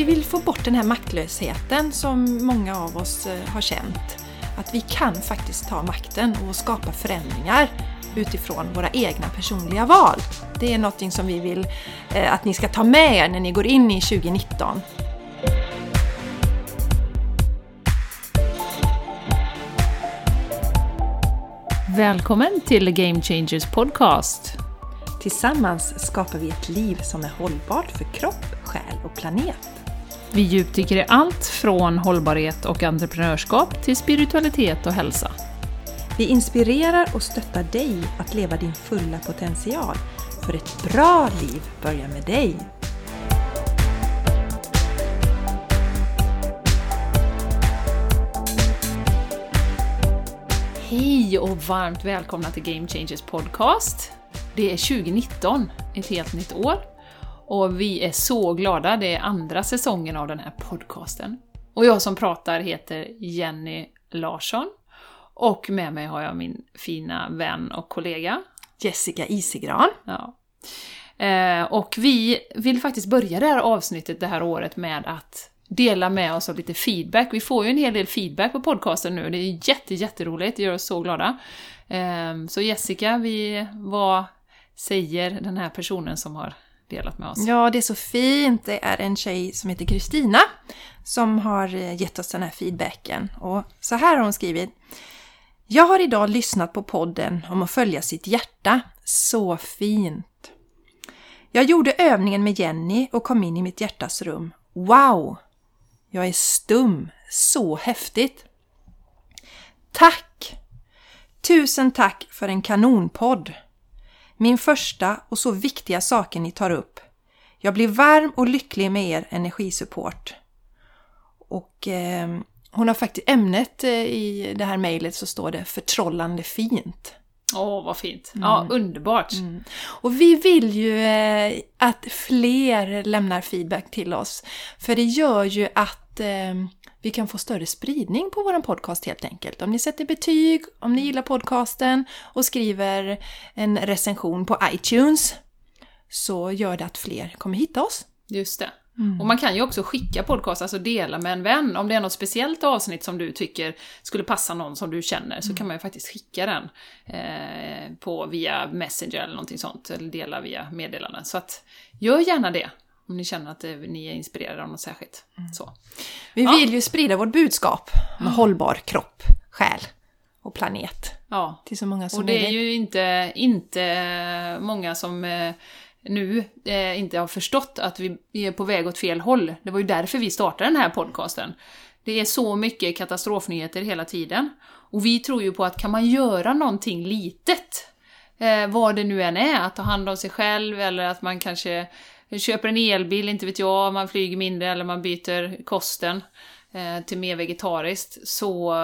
vi vill få bort den här maktlösheten som många av oss eh, har känt. Att vi kan faktiskt ta makten och skapa förändringar utifrån våra egna personliga val. Det är någonting som vi vill eh, att ni ska ta med er när ni går in i 2019. Välkommen till Game Changers Podcast! Tillsammans skapar vi ett liv som är hållbart för kropp, själ och planet. Vi djupdyker i allt från hållbarhet och entreprenörskap till spiritualitet och hälsa. Vi inspirerar och stöttar dig att leva din fulla potential. För ett bra liv börjar med dig. Hej och varmt välkomna till Game Changers Podcast! Det är 2019, ett helt nytt år. Och vi är så glada, det är andra säsongen av den här podcasten. Och jag som pratar heter Jenny Larsson. Och med mig har jag min fina vän och kollega Jessica Isigran. Ja. Eh, och vi vill faktiskt börja det här avsnittet det här året med att dela med oss av lite feedback. Vi får ju en hel del feedback på podcasten nu, det är jätte, jätteroligt, det gör oss så glada. Eh, så Jessica, vi, vad säger den här personen som har delat med oss? Ja, det är så fint. Det är en tjej som heter Kristina som har eh, gett oss den här feedbacken. Och så här har hon skrivit. Jag har idag lyssnat på podden om att följa sitt hjärta. Så fint! Jag gjorde övningen med Jenny och kom in i mitt hjärtas rum. Wow! Jag är stum. Så häftigt! Tack! Tusen tack för en kanonpodd! Min första och så viktiga saken ni tar upp. Jag blir varm och lycklig med er energisupport. Och eh, hon har faktiskt ämnet eh, i det här mejlet så står det förtrollande fint. Åh, vad fint! Ja, underbart! Mm. Och vi vill ju eh, att fler lämnar feedback till oss. För det gör ju att eh, vi kan få större spridning på vår podcast helt enkelt. Om ni sätter betyg, om ni gillar podcasten och skriver en recension på iTunes så gör det att fler kommer hitta oss. Just det. Och man kan ju också skicka podcast, alltså dela med en vän. Om det är något speciellt avsnitt som du tycker skulle passa någon som du känner så kan man ju faktiskt skicka den eh, på, via Messenger eller någonting sånt, eller dela via meddelanden. Så att gör gärna det om ni känner att ni är inspirerade av något särskilt. Så. Vi Ja. vill ju sprida vårt budskap om hållbar kropp, själ och planet Ja, till så många som och det är ju inte, inte många som eh, nu eh, inte har förstått att vi vi är på väg åt fel håll. Det var ju därför vi startade den här podcasten. Det är så mycket katastrofnyheter hela tiden. Och vi tror ju på att kan man göra någonting litet, eh, vad det nu än är, att ta hand om sig själv eller att man kanske köper en elbil, inte vet jag, man flyger mindre eller man byter kosten eh, till mer vegetariskt, så,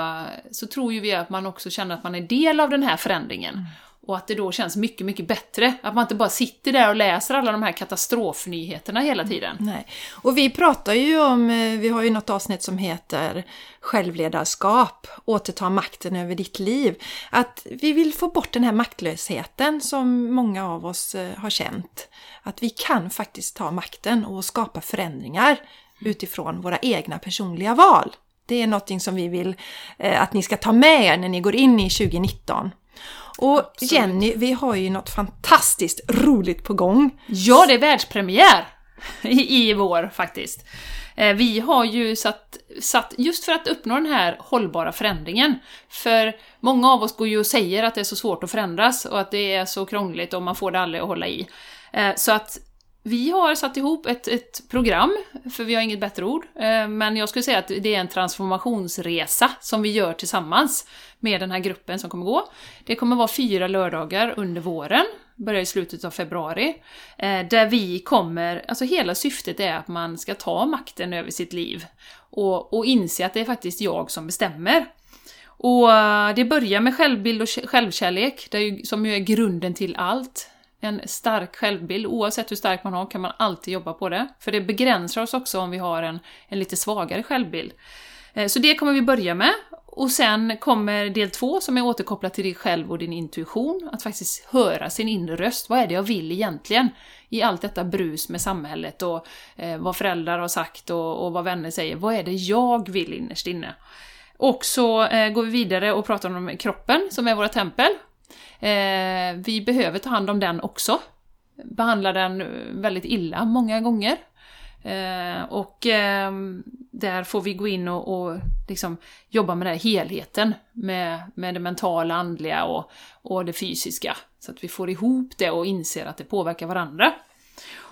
så tror ju vi att man också känner att man är del av den här förändringen. Och att det då känns mycket, mycket bättre. Att man inte bara sitter där och läser alla de här katastrofnyheterna hela tiden. Nej. Och vi pratar ju om, eh, vi har ju något avsnitt som heter självledarskap, återta makten över ditt liv. Att vi vill få bort den här maktlösheten som många av oss eh, har känt. Att vi kan faktiskt ta makten och skapa förändringar utifrån våra egna personliga val. Det är någonting som vi vill eh, att ni ska ta med er när ni går in i 2019. Och Absolut. Jenny, vi har ju något fantastiskt roligt på gång. Ja, det är världspremiär i, i vår faktiskt. Eh, Vi har ju satt, satt, just för att uppnå den här hållbara förändringen, för många av oss går ju och säger att det är så svårt att förändras och att det är så krångligt och man får det aldrig att hålla i. Eh, så att vi har satt ihop ett, ett program, för vi har inget bättre ord, eh, men jag skulle säga att det är en transformationsresa som vi gör tillsammans med den här gruppen som kommer gå. Det kommer vara fyra lördagar under våren, börjar i slutet av februari, eh, där vi kommer, alltså hela syftet är att man ska ta makten över sitt liv och, och inse att det är faktiskt jag som bestämmer. Och det börjar med självbild och självkärlek, det är ju, som ju är grunden till allt. En stark självbild, oavsett hur stark man har, kan man alltid jobba på det. För det begränsar oss också om vi har en, en lite svagare självbild. Eh, så det kommer vi börja med. Och sen kommer del två som är återkopplat till dig själv och din intuition. Att faktiskt höra sin inre röst. Vad är det jag vill egentligen? I allt detta brus med samhället och eh, vad föräldrar har sagt och, och vad vänner säger. Vad är det jag vill innerst inne? Och så eh, går vi vidare och pratar om kroppen, som är våra tempel. Eh, vi behöver ta hand om den också. Behandla den väldigt illa många gånger. Eh, och eh, där får vi gå in och, och liksom jobba med den här helheten. Med, med det mentala, andliga och, och det fysiska. Så att vi får ihop det och inser att det påverkar varandra.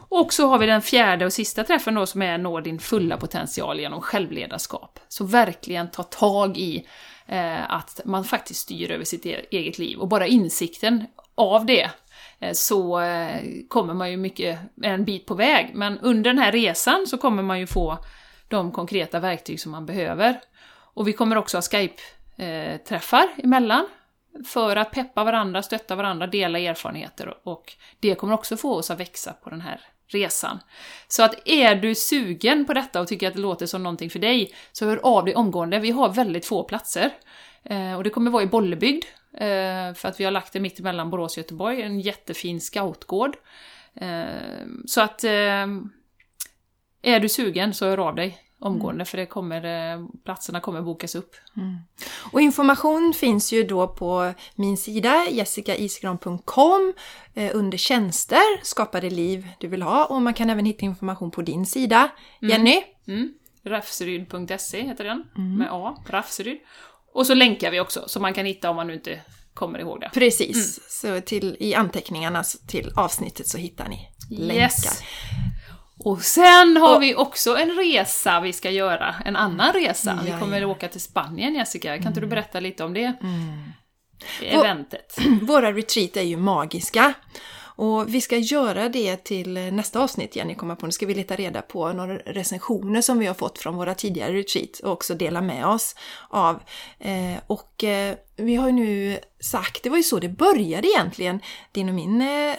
Och så har vi den fjärde och sista träffen då som är nå din fulla potential genom självledarskap. Så verkligen ta tag i Eh, att man faktiskt styr över sitt e- eget liv. Och bara insikten av det eh, så eh, kommer man ju mycket en bit på väg. Men under den här resan så kommer man ju få de konkreta verktyg som man behöver. Och vi kommer också ha Skype-träffar emellan för att peppa varandra, stötta varandra, dela erfarenheter och det kommer också få oss att växa på den här resan. Så att är du sugen på detta och tycker att det låter som någonting för dig, så hör av dig omgående. Vi har väldigt få platser. Eh, och det kommer vara i Bollebygd, eh, för att vi har lagt det mitt emellan Borås och Göteborg, en jättefin scoutgård. Eh, så att eh, är du sugen så hör av dig omgående, för det kommer, eh, platserna kommer bokas upp. Och information finns ju då på min sida, jessicaisgran.com, eh, under tjänster, skapa det liv du vill ha. Och man kan även hitta information på din sida, Jenny. Mm. Rafseryd.se heter den, med A, Rafseryd. Och så länkar vi också, så man kan hitta om man nu inte kommer ihåg det. Precis, så till, i anteckningarna till avsnittet så hittar ni länkar. Och sen har Och- vi också en resa vi ska göra, en annan resa. Vi Ja, kommer ja. åka till Spanien Jessica, kan inte du berätta lite om det? Mm. Eventet. Våra retreat är ju magiska. Och vi ska göra det till nästa avsnitt, Jenny kommer på. Nu ska vi leta reda på några recensioner som vi har fått från våra tidigare retreat och också dela med oss av. Eh, och eh, vi har ju nu sagt, det var ju så det började egentligen, din och min eh,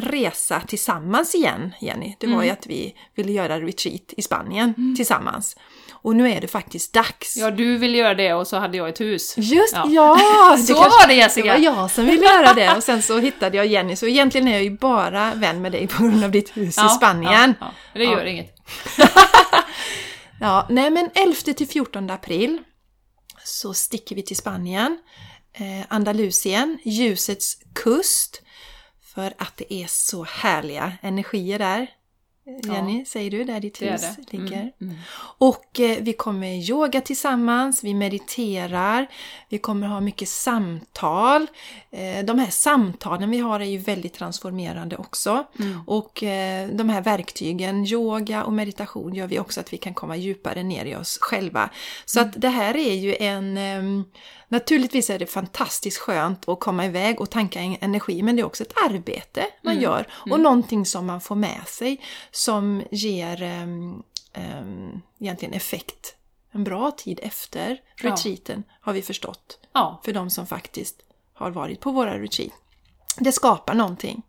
resa tillsammans igen, Jenny. Det var ju att vi ville göra retreat i Spanien tillsammans. Och nu är det faktiskt dags. Ja, du ville göra det och så hade jag ett hus. Just Ja. ja! Så kanske- var det, Jessica. Det var jag som ville göra det och sen så hittade jag Jenny. Så egentligen är jag ju bara vän med dig på grund av ditt hus i Spanien. Ja, ja. Det gör Ja. inget. Ja, nej men 11 till 14 april så sticker vi till Spanien, eh, Andalusien, ljusets kust. För att det är så härliga energier där. Jenny, säger du, där ditt Det hus det. ligger. Mm, mm. Och eh, vi kommer yoga tillsammans, vi mediterar, vi kommer ha mycket samtal. Eh, de här samtalen vi har är ju väldigt transformerande också. Mm. Och eh, de här verktygen, yoga och meditation, gör vi också att vi kan komma djupare ner i oss själva. Så Mm. att det här är ju en... Naturligtvis är det fantastiskt skönt att komma iväg och tanka en- energi, men det är också ett arbete man Mm. gör och någonting som man får med sig som ger um, egentligen effekt en bra tid efter Ja. retreaten, har vi förstått, Ja, för de som faktiskt har varit på våra retreat. Det skapar någonting.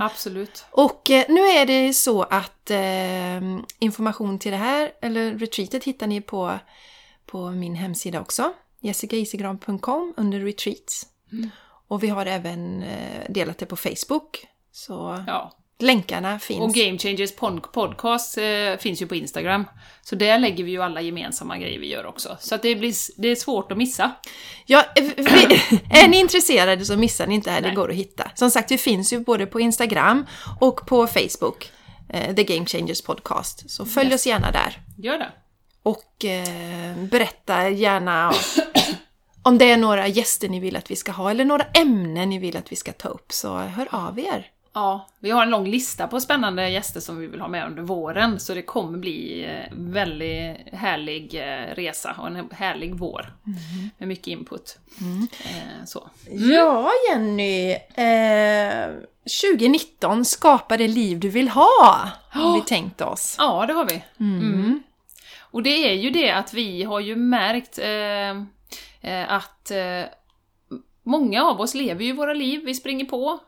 absolut. Och eh, nu är det så att eh, information till det här, eller retreatet, hittar ni på, på min hemsida också. jessicaisigran.com under retreats. Och vi har även eh, delat det på Facebook. Så Ja. länkarna finns. Och Game Changers pod- podcast eh, finns ju på Instagram. Så där lägger vi ju alla gemensamma grejer vi gör också. Så det, blir, det är svårt att missa. Ja, eh, vi, är ni intresserade så missar ni inte det här, det Nej. går att hitta. Som sagt, vi finns ju både på Instagram och på Facebook. The Game Changers Podcast. Så följ Yes. oss gärna där. Gör det. Och eh, berätta gärna om det är några gäster ni vill att vi ska ha eller några ämnen ni vill att vi ska ta upp. Så hör av er. Ja, vi har en lång lista på spännande gäster som vi vill ha med under våren, så det kommer bli eh, väldigt härlig eh, resa och en härlig vår. Med mycket input. Eh, Så. Ja, Jenny. Eh, 2019, skapa det liv du vill ha. Har vi tänkt oss. Ja, det har vi. Och det är ju det att vi har ju märkt eh, eh, att eh, många av oss lever ju våra liv, vi springer på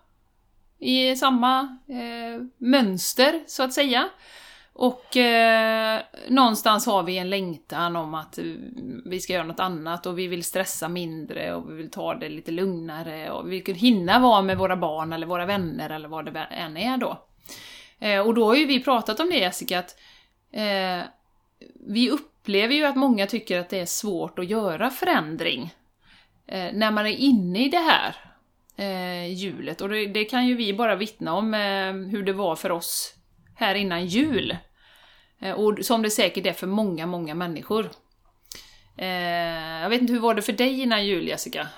i samma eh, mönster, så att säga. Och eh, någonstans har vi en längtan om att vi ska göra något annat och vi vill stressa mindre och vi vill ta det lite lugnare och vi vill hinna vara med våra barn eller våra vänner eller vad det än är då. Eh, och då har ju vi pratat om det Jessica, att eh, vi upplever ju att många tycker att det är svårt att göra förändring eh, när man är inne i det här eh, hjulet. Och det, det, kan ju vi bara vittna om eh, hur det var för oss här innan jul. Eh, och som det säkert är för många, många människor. Eh, jag vet inte, hur var det för dig innan jul, Jessica?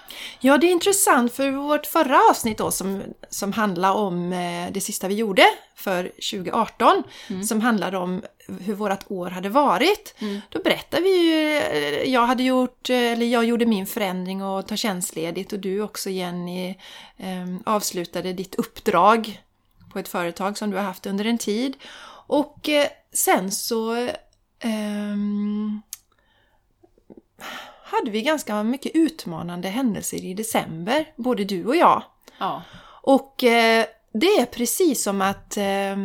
Ja, det är intressant för vårt förra avsnitt då som, som handlar om eh, det sista vi gjorde för 2018, mm. som handlade om hur vårt år hade varit. Mm. Då berättade vi ju, eh, jag hade gjort, eller jag gjorde min förändring och ta tjänstledigt och du också Jenny eh, avslutade ditt uppdrag på ett företag som du har haft under en tid. Och eh, sen så eh, hade vi ganska mycket utmanande händelser i december, både du och jag. Ja. Och eh, det är precis som att eh,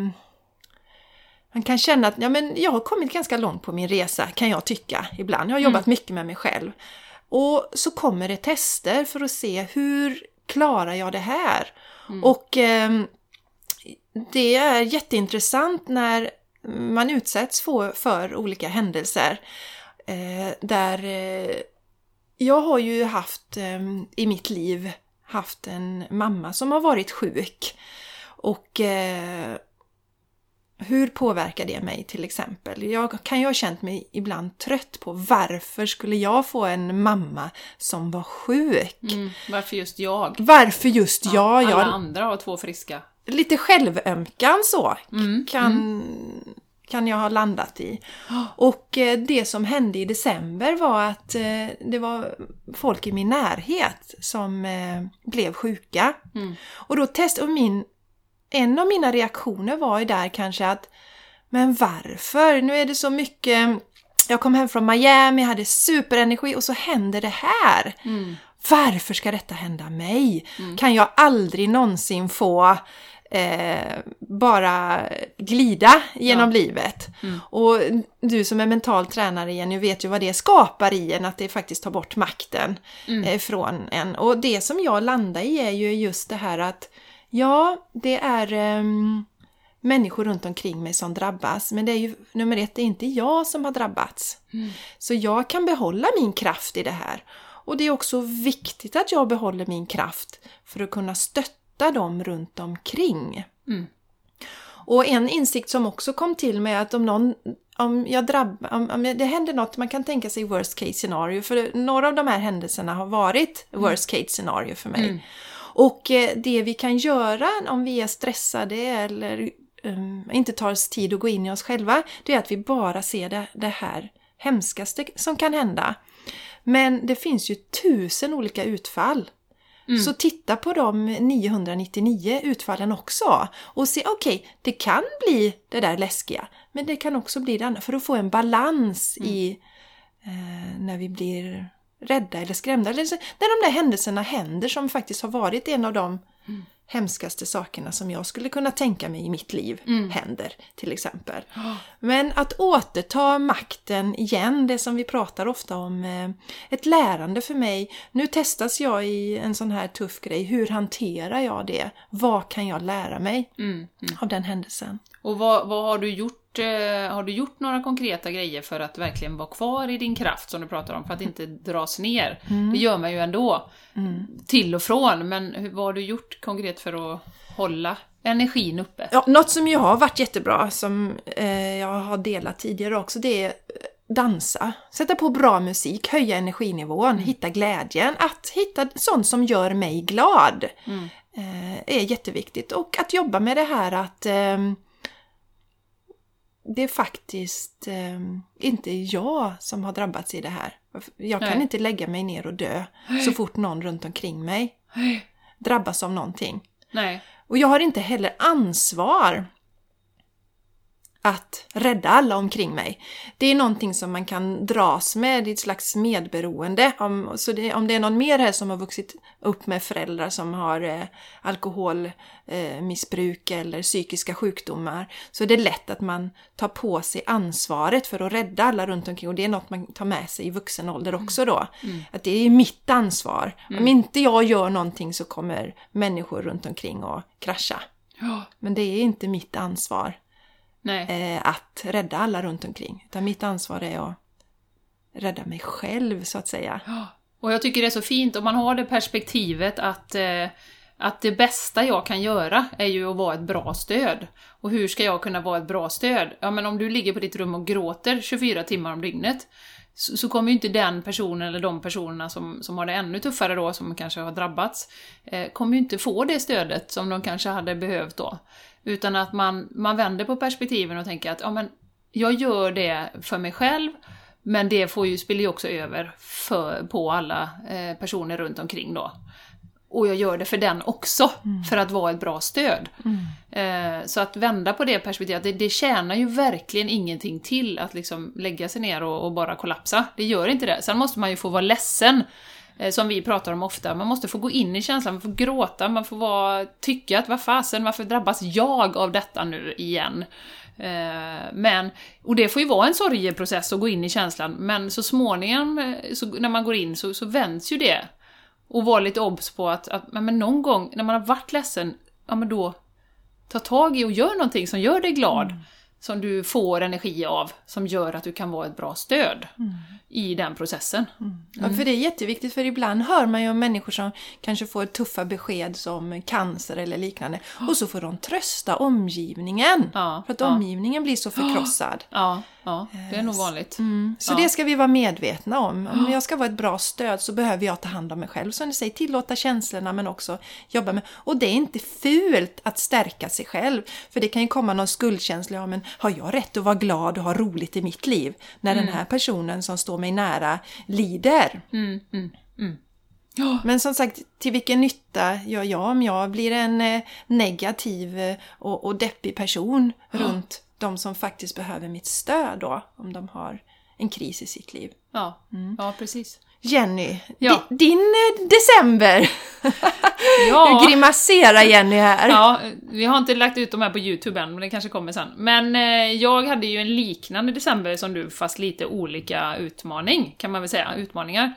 man kan känna att ja, men jag har kommit ganska långt på min resa, kan jag tycka ibland. Jag har jobbat mm. mycket med mig själv. Och så kommer det tester för att se hur klarar jag det här? Mm. Och eh, det är jätteintressant när man utsätts för, för olika händelser. Eh, där eh, jag har ju haft eh, i mitt liv haft en mamma som har varit sjuk. Och eh, hur påverkar det mig till exempel? Jag kan ju ha känt mig ibland trött på varför skulle jag få en mamma som var sjuk? Mm, varför just jag? Varför just jag? Ja, alla jag... andra har två friska. Lite självömkan så mm, kan, mm. Kan jag ha landat i. Och eh, det som hände i december var att eh, det var folk i min närhet som eh, blev sjuka. Mm. Och då testade min en av mina reaktioner var ju där kanske att Men varför? Nu är det så mycket Jag kom hem från Miami, hade superenergi och så händer det här. Mm. Varför ska detta hända mig? Mm. Kan jag aldrig någonsin få eh, bara glida genom Ja. livet? Mm. Och du som är mental tränare Jenny vet ju vad det skapar i en, att det faktiskt tar bort makten Mm. eh, från en. Och det som jag landar i är ju just det här att Ja, det är ehm, människor runt omkring mig som drabbas. Men det är ju nummer ett, det är inte jag som har drabbats. Mm. Så jag kan behålla min kraft i det här. Och det är också viktigt att jag behåller min kraft för att kunna stötta dem runt omkring. Mm. Och en insikt som också kom till mig är att om någon om jag drabb, om, om det händer något, man kan tänka sig worst case scenario, för några av de här händelserna har varit worst case scenario för mig. Mm. Och eh, det vi kan göra om vi är stressade eller um, inte tar oss tid att gå in i oss själva, det är att vi bara ser det, det här hemskaste som kan hända. Men det finns ju tusen olika utfall. Mm. Så titta på de 999 utfallen också och se, okej, det kan bli det där läskiga, men det kan också bli det andra, för att få en balans Mm. i eh, när vi blir rädda eller skrämda. Eller när de där händelserna händer som faktiskt har varit en av de Mm. hemskaste sakerna som jag skulle kunna tänka mig i mitt liv Mm. händer till exempel. Men att återta makten igen, det som vi pratar ofta om, eh, ett lärande för mig. Nu testas jag i en sån här tuff grej. Hur hanterar jag det? Vad kan jag lära mig Mm. Mm. av den händelsen? Och vad, vad har du gjort? Eh, har du gjort några konkreta grejer för att verkligen vara kvar i din kraft som du pratar om, för att inte dras ner? Det gör man ju ändå, till och från, men vad har du gjort konkret för att hålla energin uppe? Ja, något som ju har varit jättebra, som eh, jag har delat tidigare också, det är eh, dansa. Sätta på bra musik, höja energinivån, hitta glädjen. Att hitta sånt som gör mig glad Mm. är jätteviktigt. Och att jobba med det här att ehm, det är faktiskt ehm, inte jag som har drabbats i det här. Jag kan Nej. inte lägga mig ner och dö så fort någon runt omkring mig drabbas av någonting. Nej. Och jag har inte heller ansvar att rädda alla omkring mig. Det är någonting som man kan dras med, det är ett slags medberoende. Om, så det, om det är någon mer här som har vuxit upp med föräldrar som har eh, alkoholmissbruk eh, eller psykiska sjukdomar så är det lätt att man tar på sig ansvaret för att rädda alla runt omkring och det är något man tar med sig i vuxen ålder också då. Mm. Att det är mitt ansvar. Mm. Om inte jag gör någonting så kommer människor runt omkring att krascha. Ja. Men det är inte mitt ansvar eh, att rädda alla runt omkring. Utan mitt ansvar är att rädda mig själv så att säga. Och jag tycker det är så fint om man har det perspektivet att, eh, att det bästa jag kan göra är ju att vara ett bra stöd. Och hur ska jag kunna vara ett bra stöd? Ja men om du ligger på ditt rum och gråter 24 timmar om dygnet så, så kommer ju inte den personen eller de personerna som, som har det ännu tuffare då, som kanske har drabbats, eh, kommer ju inte få det stödet som de kanske hade behövt då. Utan att man, man vänder på perspektiven och tänker att ja, men jag gör det för mig själv, men det får ju, spiller ju också över för, på alla eh, personer runt omkring då. Och jag gör det för den också, mm. för att vara ett bra stöd. Mm. Eh, så att vända på det perspektivet, det, det tjänar ju verkligen ingenting till att liksom lägga sig ner och, och, bara kollapsa. Det gör inte det. Sen måste man ju få vara ledsen, Eh, som vi pratar om ofta. Man måste få gå in i känslan, man får gråta, man får vara, tycka att vad fasen, varför drabbas jag av detta nu igen? Eh, men, och det får ju vara en sorgeprocess att gå in i känslan, men så småningom, eh, så, när man går in, så, så vänds ju det. Och vara lite obs på att, att men någon gång när man har varit ledsen, ja men då ta tag i och gör någonting som gör dig glad. Mm. Som du får energi av, som gör att du kan vara ett bra stöd. Mm i den processen. Mm. Ja, för det är jätteviktigt för ibland hör man ju om människor som kanske får tuffa besked som cancer eller liknande och så får de trösta omgivningen. Ja, för att ja. omgivningen blir så förkrossad. Ja, ja det är nog vanligt. Mm. Så det ska vi vara medvetna om. Om jag ska vara ett bra stöd så behöver jag ta hand om mig själv. Som du säger, tillåta känslorna men också jobba med... Och det är inte fult att stärka sig själv. För det kan ju komma någon skuldkänsla, ja men har jag rätt att vara glad och ha roligt i mitt liv? När mm. den här personen som står mig nära lider. Mm, mm, mm. Men som sagt, till vilken nytta gör jag om jag blir en eh, negativ eh, och, och deppig person runt de som faktiskt behöver mitt stöd då, om de har en kris i sitt liv. Ja, mm. ja precis. Jenny, ja. din, din eh, december! ja. Du grimaserar Jenny här. Ja, vi har inte lagt ut de här på Youtube än, men det kanske kommer sen. Men eh, jag hade ju en liknande december som du, fast lite olika utmaning, kan man väl säga. Utmaningar.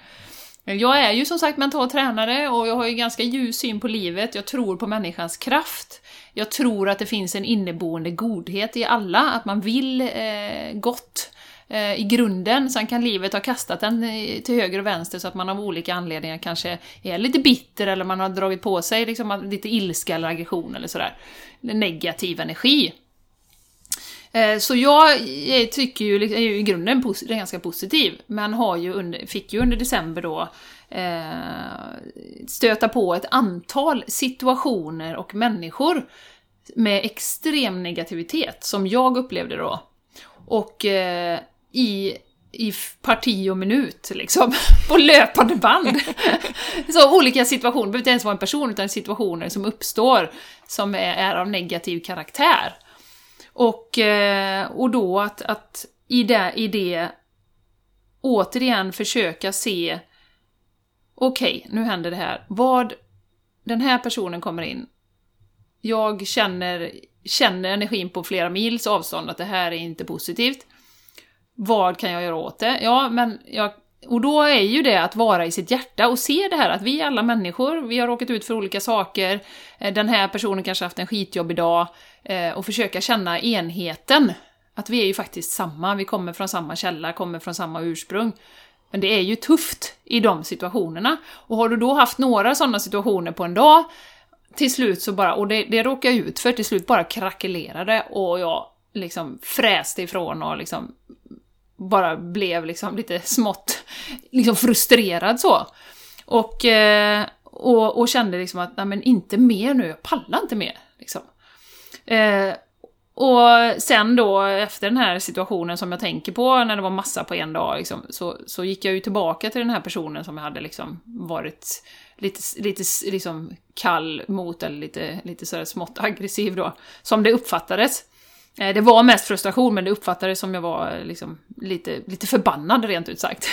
Jag är ju som sagt mental tränare och jag har ju ganska ljus syn på livet, jag tror på människans kraft. Jag tror att det finns en inneboende godhet i alla, att man vill eh, gott eh, i grunden. Sen kan livet ha kastat en eh, till höger och vänster så att man av olika anledningar kanske är lite bitter eller man har dragit på sig liksom lite ilska eller aggression eller sådär. Negativ energi. Eh, så jag tycker ju, är ju i grunden är ganska positiv, men har ju under, fick ju under december då eh, Eh, stöta på ett antal situationer och människor med extrem negativitet, som jag upplevde då. Och eh, i, i parti och minut, liksom. På löpande band. så olika situationer, det behöver inte ens vara en person, utan situationer som uppstår som är, är av negativ karaktär. Och, eh, och då att, att i, det, i det återigen försöka se okej, okay, nu händer det här. Vad den här personen kommer in. Jag känner, känner energin på flera mils avstånd att det här är inte positivt. Vad kan jag göra åt det? Ja, men jag, och då är ju det att vara i sitt hjärta och se det här att vi är alla människor, vi har råkat ut för olika saker, eh, den här personen kanske haft en skitjobbig dag, eh, och försöka känna enheten. Att vi är ju faktiskt samma, vi kommer från samma källa, kommer från samma ursprung. Men det är ju tufft i de situationerna. Och har du då haft några sådana situationer på en dag, till slut så bara, och det, det råkar jag ut för, till slut bara krackelerade och jag liksom fräste ifrån och liksom bara blev liksom lite smått liksom frustrerad så. Och, eh, och, och kände liksom att, nej men inte mer nu, jag pallar inte mer. Liksom. Eh, och sen då, efter den här situationen som jag tänker på, när det var massa på en dag, liksom, så, så gick jag ju tillbaka till den här personen som jag hade liksom varit lite, lite liksom kall mot, eller lite, lite sådär smått aggressiv då, som det uppfattades. Eh, det var mest frustration, men det uppfattades som jag var liksom lite, lite förbannad rent ut sagt.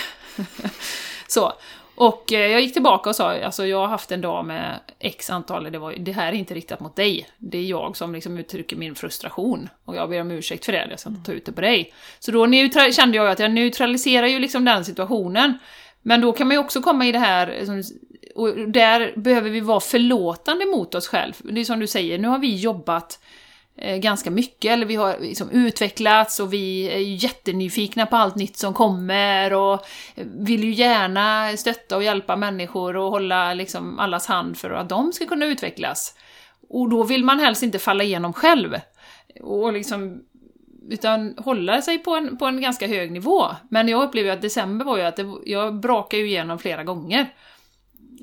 så. Och eh, jag gick tillbaka och sa, alltså jag har haft en dag med x antal, det, var, det här är inte riktat mot dig. Det är jag som liksom uttrycker min frustration. Och jag ber om ursäkt för det, jag ska inte ta ut det på dig. Så då kände jag att jag neutraliserar ju liksom den situationen. Men då kan man ju också komma i det här, och där behöver vi vara förlåtande mot oss själva. Det är som du säger, nu har vi jobbat Eh, ganska mycket, eller vi har liksom utvecklats och vi är jättenyfikna på allt nytt som kommer och vill ju gärna stötta och hjälpa människor och hålla liksom allas hand för att de ska kunna utvecklas. Och då vill man helst inte falla igenom själv. Och liksom utan hålla sig på en, på en ganska hög nivå. Men jag upplever ju att december var ju att det, jag brakade ju igenom flera gånger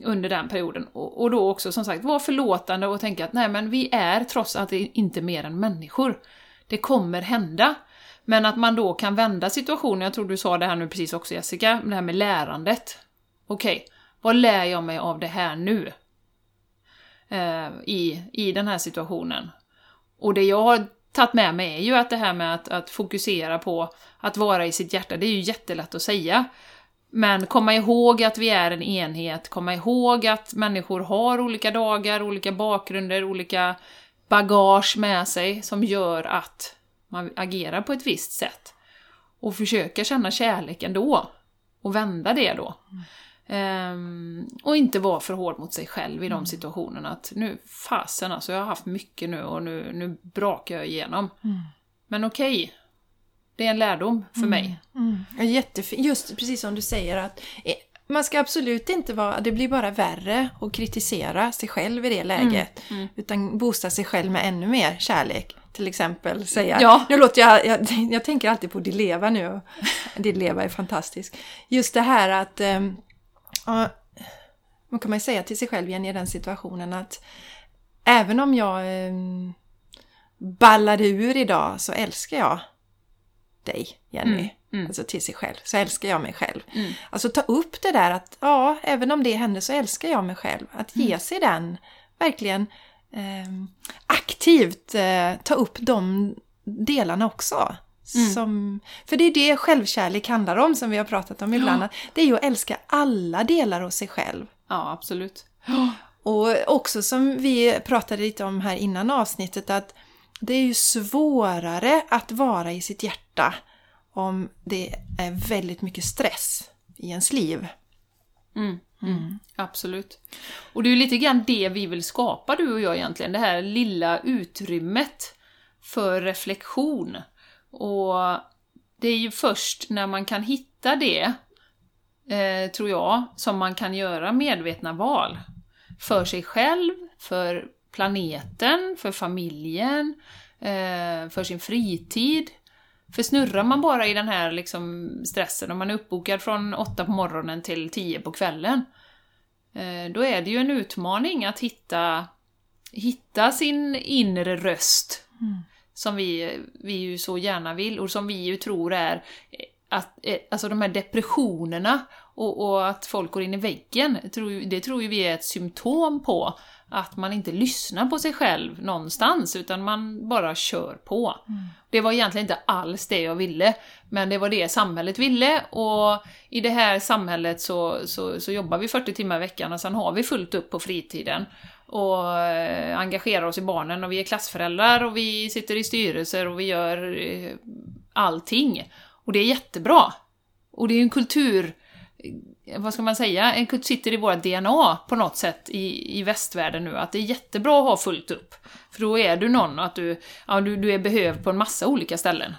under den perioden. Och, och då också som sagt vara förlåtande och tänka att nej men vi är trots allt inte mer än människor. Det kommer hända. Men att man då kan vända situationen, jag tror du sa det här nu precis också Jessica, det här med lärandet. Okej, vad lär jag mig av det här nu? Eh, i, I den här situationen. Och det jag har tagit med mig är ju att det här med att, att fokusera på att vara i sitt hjärta, det är ju jättelätt att säga. Men komma ihåg att vi är en enhet, komma ihåg att människor har olika dagar, olika bakgrunder, olika bagage med sig som gör att man agerar på ett visst sätt. Och försöka känna kärlek ändå. Och vända det då. Ehm, och inte vara för hård mot sig själv i de situationerna. Att nu, fasen alltså, jag har haft mycket nu och nu, nu brakar jag igenom. Men okej, det är en lärdom för mig. Mm. Jättefint. Just precis som du säger att eh, man ska absolut inte vara, det blir bara värre att kritisera sig själv i det läget. Utan boosta sig själv med ännu mer kärlek. Till exempel säga, Ja. nu låter jag, jag, jag tänker alltid på Dileva nu. och Dileva är fantastisk. Just det här att, ehm, ja, vad kan man säga till sig själv igen i den situationen att även om jag um, ballade ur idag så älskar jag dig, Jenny. Mm, mm. Alltså till sig själv. Så älskar jag mig själv. Mm. Alltså ta upp det där att ja, även om det händer så älskar jag mig själv. Att ge sig den, verkligen ehm, aktivt eh, ta upp de delarna också. Som, för det är det självkärlek handlar om som vi har pratat om ibland. Att det är ju att älska alla delar hos sig själv. Ja, absolut. Och också som vi pratade lite om här innan avsnittet att det är ju svårare att vara i sitt hjärta om det är väldigt mycket stress i ens liv. Mm. Mm. Absolut. Och det är ju lite grann det vi vill skapa, du och jag egentligen. Det här lilla utrymmet för reflektion. Och det är ju först när man kan hitta det, eh, tror jag, som man kan göra medvetna val. För sig själv, för planeten, för familjen, eh, för sin fritid. För snurrar man bara i den här liksom stressen, om man är uppbokad från åtta på morgonen till tio på kvällen, eh, då är det ju en utmaning att hitta, hitta sin inre röst. Som vi, vi ju så gärna vill och som vi ju tror är eh, att, alltså de här depressionerna och, och att folk går in i väggen, det tror ju vi är ett symptom på att man inte lyssnar på sig själv någonstans, utan man bara kör på. Det var egentligen inte alls det jag ville, men det var det samhället ville och i det här samhället så, så, så jobbar vi 40 timmar i veckan och sen har vi fullt upp på fritiden och eh, engagerar oss i barnen och vi är klassföräldrar och vi sitter i styrelser och vi gör eh, allting. Och det är jättebra. Och det är en kultur, Eh, vad ska man säga, en sitter i vårt DNA på något sätt i, i västvärlden nu, att det är jättebra att ha fullt upp. För då är du någon och att du, ja, du, du är behövd på en massa olika ställen.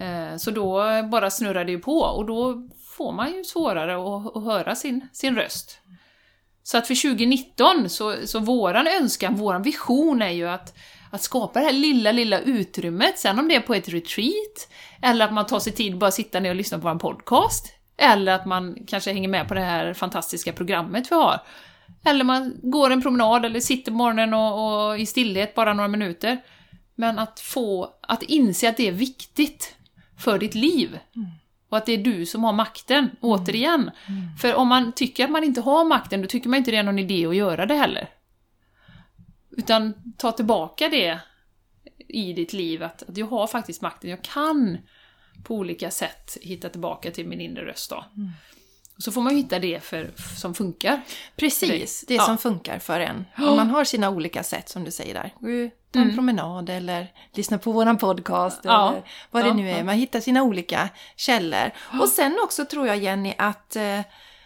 Eh, så då bara snurrar det ju på och då får man ju svårare att, att höra sin, sin röst. Så att för 2019, så, så våran önskan, våran vision är ju att, att skapa det här lilla, lilla utrymmet, sen om det är på ett retreat, eller att man tar sig tid att bara sitta ner och lyssna på en podcast, eller att man kanske hänger med på det här fantastiska programmet vi har. Eller man går en promenad eller sitter morgonen och, och i stillhet bara några minuter. Men att få, att inse att det är viktigt för ditt liv. Och att det är du som har makten, återigen. För om man tycker att man inte har makten, då tycker man inte det är någon idé att göra det heller. Utan ta tillbaka det i ditt liv att, att jag har faktiskt makten, jag kan på olika sätt hitta tillbaka till min inre röst då. Mm. Så får man ju hitta det för, som funkar. Precis, det Ja. som funkar för en. Om man har sina olika sätt som du säger där. Gå ta en Mm. promenad eller lyssna på våran podcast Ja. eller vad det Ja, nu är. Man hittar sina olika källor. Och sen också tror jag Jenny att, eh,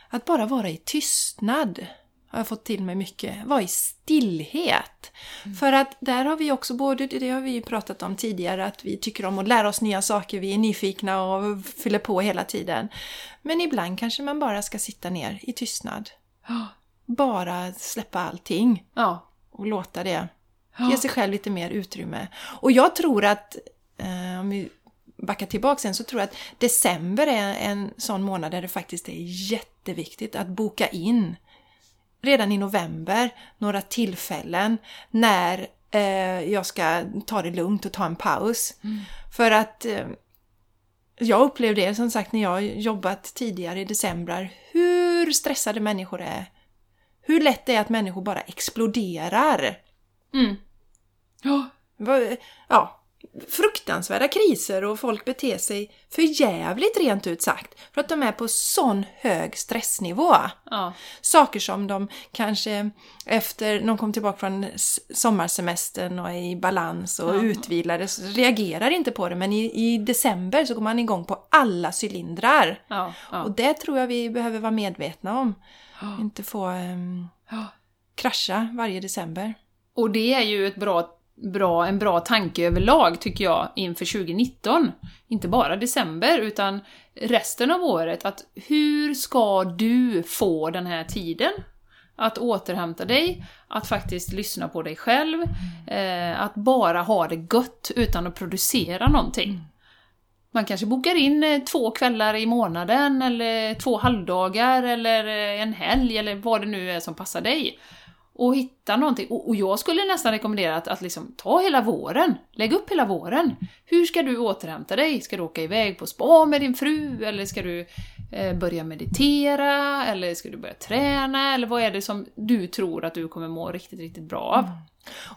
att bara vara i tystnad har jag fått till mig mycket. Vara i stillhet. Mm. För att där har vi också både, det har vi ju pratat om tidigare, att vi tycker om att lära oss nya saker, vi är nyfikna och fyller på hela tiden. Men ibland kanske man bara ska sitta ner i tystnad bara släppa allting Ja. och låta det ge sig själv lite mer utrymme. Och jag tror att, eh, om vi backar tillbaka sen, så tror jag att december är en sån månad där det faktiskt är jätteviktigt att boka in redan i november några tillfällen när eh, jag ska ta det lugnt och ta en paus. För att eh, jag upplevde det som sagt när jag jobbat tidigare i december, hur stressade människor är. Hur lätt det är att människor bara exploderar. Mm. Ja. Ja, fruktansvärda kriser och folk beter sig för jävligt rent ut sagt. För att de är på sån hög stressnivå. Ja. Saker som de kanske efter de kom tillbaka från sommarsemestern och är i balans och Ja. utvilade reagerar inte på det. Men i, i december så går man igång på alla cylindrar. Ja. Ja. Och det tror jag vi behöver vara medvetna om. Inte få Ja. krascha varje december. Och det är ju ett bra, bra, en bra tanke överlag, tycker jag, inför 2019. Inte bara december, utan resten av året. Att hur ska du få den här tiden? Att återhämta dig, att faktiskt lyssna på dig själv, eh, att bara ha det gött utan att producera någonting. Man kanske bokar in eh, två kvällar i månaden, eller två halvdagar, eller eh, en helg, eller vad det nu är som passar dig. Och hitta någonting. Och, och jag skulle nästan rekommendera att, att liksom ta hela våren. Lägg upp hela våren. Hur ska du återhämta dig? Ska du åka iväg på spa med din fru? Eller ska du eh, börja meditera? Eller ska du börja träna? Eller vad är det som du tror att du kommer må riktigt, riktigt bra av?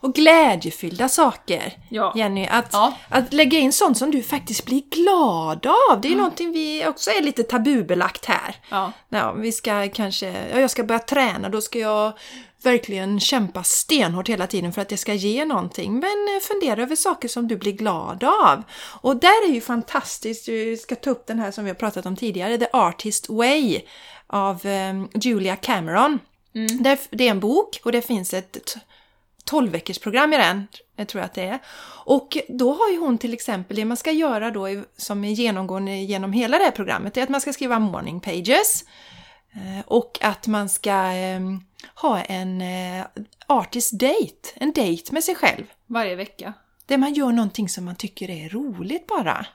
Och glädjefyllda saker. Ja. Jenny, att, Ja. att lägga in sånt som du faktiskt blir glad av. Det är ju någonting vi också är lite tabubelagt här. Ja. Ja, vi ska kanske, ja, jag ska börja träna, då ska jag verkligen kämpa stenhårt hela tiden för att det ska ge någonting. Men eh, fundera över saker som du blir glad av. Och där är ju fantastiskt, vi ska ta upp den här som vi har pratat om tidigare, The Artist Way av eh, Julia Cameron. Där, det är en bok och det finns ett 12 veckors program i den, jag tror jag att det är. Och då har ju hon till exempel, det man ska göra då som är genomgående genom hela det här programmet, det är att man ska skriva morning pages. eh, Och att man ska eh, ha en eh, artist date, en date med sig själv. Varje vecka. Där man gör någonting som man tycker är roligt bara.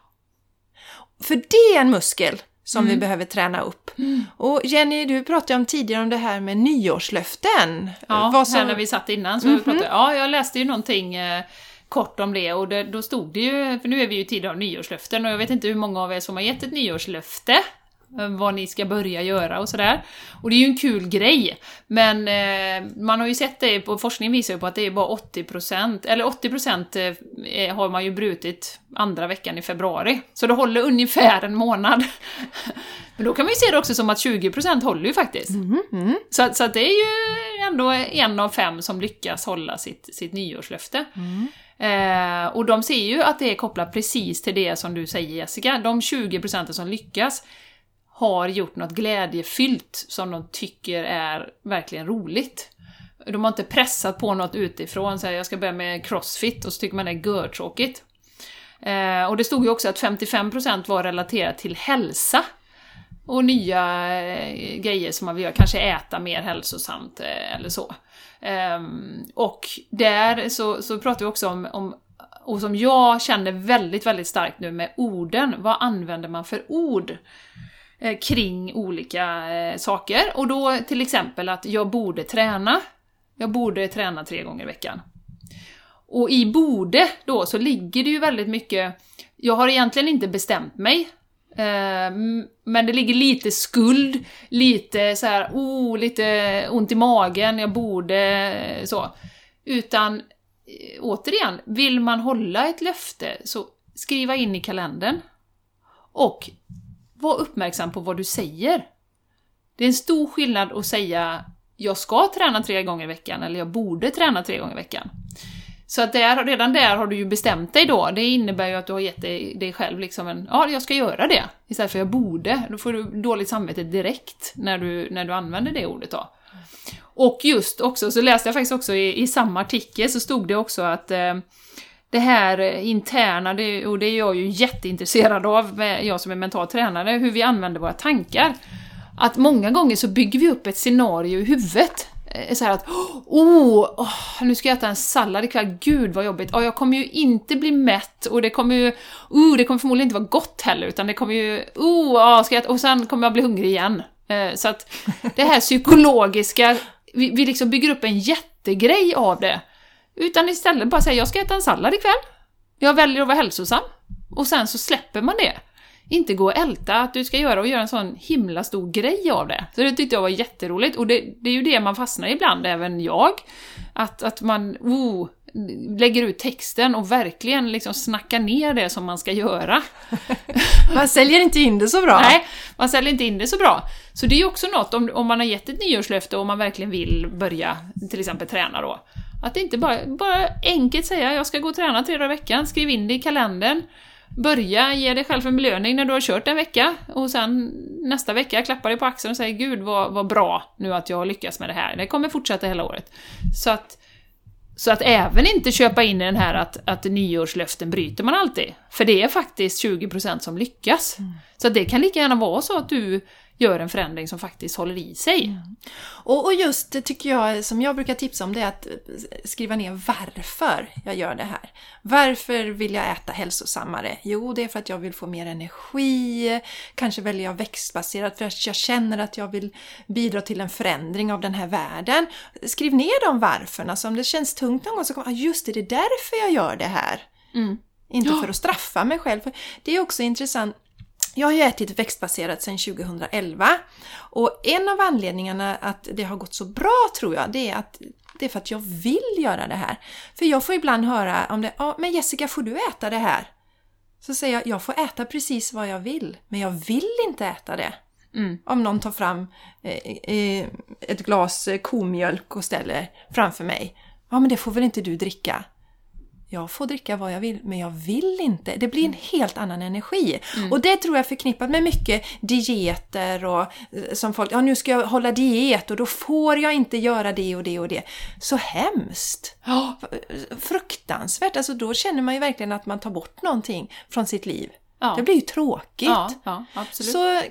För det är en muskel som vi behöver träna upp. Och Jenny, du pratade om tidigare om det här med nyårslöften. Ja, Vad som- här när vi satt innan så pratade jag, ja, jag läste ju någonting eh, kort om det och det, då stod det ju, för nu är vi ju i tider av nyårslöften och jag vet inte hur många av er som har gett ett nyårslöfte, eh, vad ni ska börja göra och sådär. Och det är ju en kul grej, men eh, man har ju sett det, på forskning visar ju på att det är bara 80%, eller 80% eh, har man ju brutit andra veckan i februari. Så det håller ungefär en månad. Men då kan man ju se det också som att 20% håller ju faktiskt. Så, att- så att det är ju ändå en av fem som lyckas hålla sitt, sitt nyårslöfte. Eh, och de ser ju att det är kopplat precis till det som du säger Jessica. De 20% som lyckas har gjort något glädjefyllt som de tycker är verkligen roligt. De har inte pressat på något utifrån, så här, jag ska börja med crossfit, och så tycker man det är görtråkigt. Eh, och det stod ju också att 55% var relaterat till hälsa. Och nya eh, grejer som man vill göra, kanske äta mer hälsosamt eh, eller så. Ehm, och där så, så pratar vi också om, om, och som jag känner väldigt, väldigt starkt nu med orden. Vad använder man för ord? Eh, kring olika eh, saker. Och då till exempel att jag borde träna. Jag borde träna tre gånger i veckan. Och i borde då så ligger det ju väldigt mycket, jag har egentligen inte bestämt mig. Eh, men det ligger lite skuld, lite så här, oh, lite ont i magen, jag borde så. Utan återigen, vill man hålla ett löfte så skriva in i kalendern. Och var uppmärksam på vad du säger. Det är en stor skillnad att säga jag ska träna tre gånger i veckan, eller jag borde träna tre gånger i veckan. Så att där, redan där har du ju bestämt dig då. Det innebär ju att du har gett dig, dig själv liksom en, ja, jag ska göra det. Istället för jag borde. Då får du dåligt samvete direkt när du, när du använder det ordet då. Och just också, så läste jag faktiskt också i, i samma artikel, så stod det också att eh, det här eh, interna, det, och det är jag ju jätteintresserad av, jag som är mental tränare, hur vi använder våra tankar. Att många gånger så bygger vi upp ett scenario i huvudet. Eh, så här att oh, oh, nu ska jag äta en sallad ikväll, gud vad jobbigt. Oh, jag kommer ju inte bli mätt och det kommer ju, oh, det kommer förmodligen inte vara gott heller utan det kommer ju, oh, oh ska jag äta, och sen kommer jag bli hungrig igen. Eh, så att det här psykologiska, vi, vi liksom bygger upp en jättegrej av det. Utan istället bara säga jag ska äta en sallad ikväll. Jag väljer att vara hälsosam. Och sen så släpper man det. Inte gå och älta att du ska göra och göra en sån himla stor grej av det. Så det tyckte jag var jätteroligt och det, det är ju det man fastnar i ibland, även jag. Att, att man oh, lägger ut texten och verkligen liksom snackar ner det som man ska göra. man säljer inte in det så bra. Nej, man säljer inte in det så bra. Så det är ju också något, om, om man har gett ett nyårslöfte och man verkligen vill börja till exempel träna då, att inte bara, bara enkelt säga jag ska gå och träna tre dagar i veckan, skriv in det i kalendern. Börja ge dig själv en belöning när du har kört en vecka och sen nästa vecka klappa dig på axeln och säga Gud vad, vad bra nu att jag har lyckats med det här. Det kommer fortsätta hela året. Så att, så att även inte köpa in i den här att, att nyårslöften bryter man alltid. För det är faktiskt 20% som lyckas. Mm. Så det kan lika gärna vara så att du gör en förändring som faktiskt håller i sig. Mm. Och, och, just det tycker jag, som jag brukar tipsa om, det är att skriva ner varför jag gör det här. Varför vill jag äta hälsosammare? Jo, det är för att jag vill få mer energi, kanske väljer jag växtbaserat för att jag känner att jag vill bidra till en förändring av den här världen. Skriv ner de varförna, så om det känns tungt någon gång så kommer ah, just det, det är därför jag gör det här. Mm. Inte för att straffa mig själv. Det är också intressant jag har ju ätit växtbaserat sedan 2011 och en av anledningarna att det har gått så bra tror jag, det är att det är för att jag vill göra det här. För jag får ibland höra om det, ja men Jessica får du äta det här? Så säger jag, jag får äta precis vad jag vill, men jag vill inte äta det. Mm. Om någon tar fram eh, eh, ett glas komjölk och ställer framför mig. Ja men det får väl inte du dricka? Jag får dricka vad jag vill, men jag vill inte. Det blir en mm. helt annan energi. Mm. Och det tror jag är förknippat med mycket dieter och eh, som folk, ja nu ska jag hålla diet och då får jag inte göra det och det och det. Så hemskt! Oh, fruktansvärt! Alltså då känner man ju verkligen att man tar bort någonting från sitt liv. Ja. Det blir ju tråkigt. Ja, ja. Så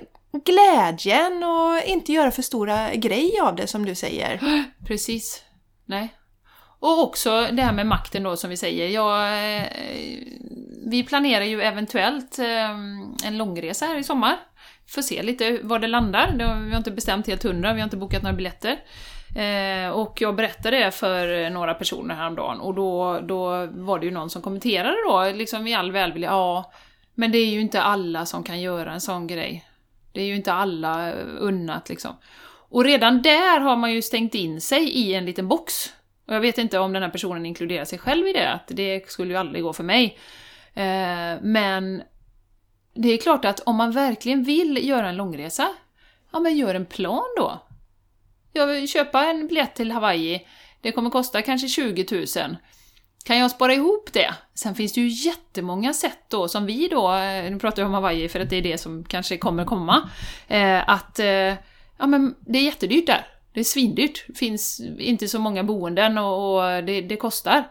glädjen och inte göra för stora grej av det som du säger. Precis. Nej, och också det här med makten då som vi säger. Jag, eh, vi planerar ju eventuellt eh, en långresa här i sommar. Får se lite var det landar. Vi har inte bestämt helt hundra, vi har inte bokat några biljetter. Eh, och jag berättade det för några personer häromdagen och då, då var det ju någon som kommenterade då, liksom i all välvilja, ja, men det är ju inte alla som kan göra en sån grej. Det är ju inte alla unnat liksom. Och redan där har man ju stängt in sig i en liten box. Och jag vet inte om den här personen inkluderar sig själv i det, att det skulle ju aldrig gå för mig. Eh, men det är klart att om man verkligen vill göra en långresa, ja men gör en plan då. Jag vill köpa en biljett till Hawaii, det kommer kosta kanske 20 000. Kan jag spara ihop det? Sen finns det ju jättemånga sätt då som vi då, eh, nu pratar jag om Hawaii för att det är det som kanske kommer komma, eh, att eh, ja men det är jättedyrt där. Det är svindyrt, det finns inte så många boenden och, och det, det, kostar.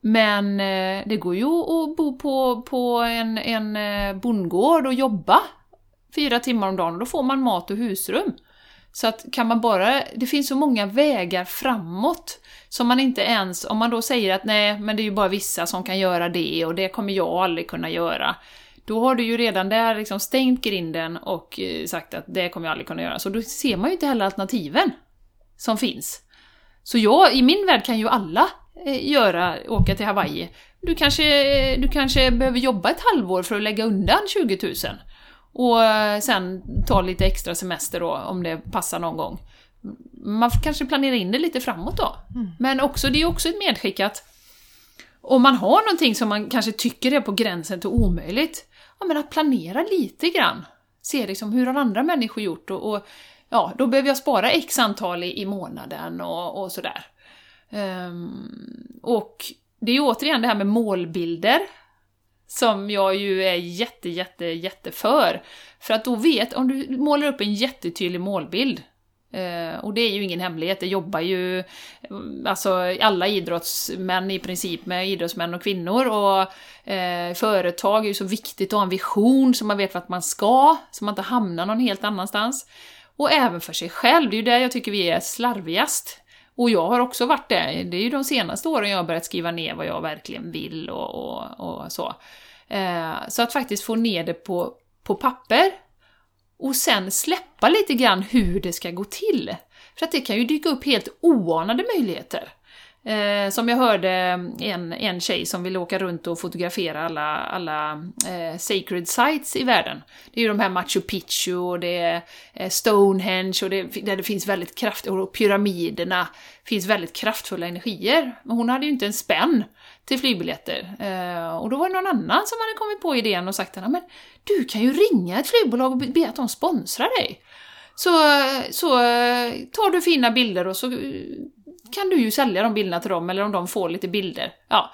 Men eh, det går ju att bo på, på en, en eh, bondgård och jobba fyra timmar om dagen och då får man mat och husrum. Så att kan man bara, det finns så många vägar framåt som man inte ens, om man då säger att nej, men det är ju bara vissa som kan göra det och det kommer jag aldrig kunna göra. Då har du ju redan där liksom stängt grinden och eh, sagt att det kommer jag aldrig kunna göra. Så då ser man ju inte heller alternativen som finns. Så jag, i min värld kan ju alla eh, göra, åka till Hawaii. Du kanske, du kanske behöver jobba ett halvår för att lägga undan 20 000. Och eh, sen ta lite extra semester då, om det passar någon gång. Man kanske planerar in det lite framåt då. Mm. Men också, det är också ett medskick att om man har någonting som man kanske tycker är på gränsen till omöjligt, ja men att planera lite grann. Se liksom, hur har andra människor gjort och, och ja, då behöver jag spara x antal i, i månaden och, och sådär. Um, och det är ju återigen det här med målbilder, som jag ju är jätte, jätte, jätte för. För att då vet, om du målar upp en jättetydlig målbild, Eh, och det är ju ingen hemlighet, det jobbar ju alltså alla idrottsmän i princip med idrottsmän och kvinnor och eh, företag är ju så viktigt att ha en vision så man vet vart man ska, så man inte hamnar någon helt annanstans. Och även för sig själv, det är ju där jag tycker vi är slarvigast. Och jag har också varit det, det är ju de senaste åren jag har börjat skriva ner vad jag verkligen vill och, och, och så. Eh, så att faktiskt få ner det på, på papper, och sen släppa lite grann hur det ska gå till. För att det kan ju dyka upp helt oanade möjligheter. Eh, som jag hörde en, en tjej som vill åka runt och fotografera alla, alla eh, sacred sites i världen. Det är ju de här Machu Picchu och det är eh, Stonehenge och det, där det finns väldigt kraft och pyramiderna, finns väldigt kraftfulla energier. Men hon hade ju inte en spänn till flygbiljetter. Eh, och då var det någon annan som hade kommit på idén och sagt att men du kan ju ringa ett flygbolag och be att de sponsrar dig. Så, så eh, tar du fina bilder och så eh, kan du ju sälja de bilderna till dem, eller om de får lite bilder. Ja.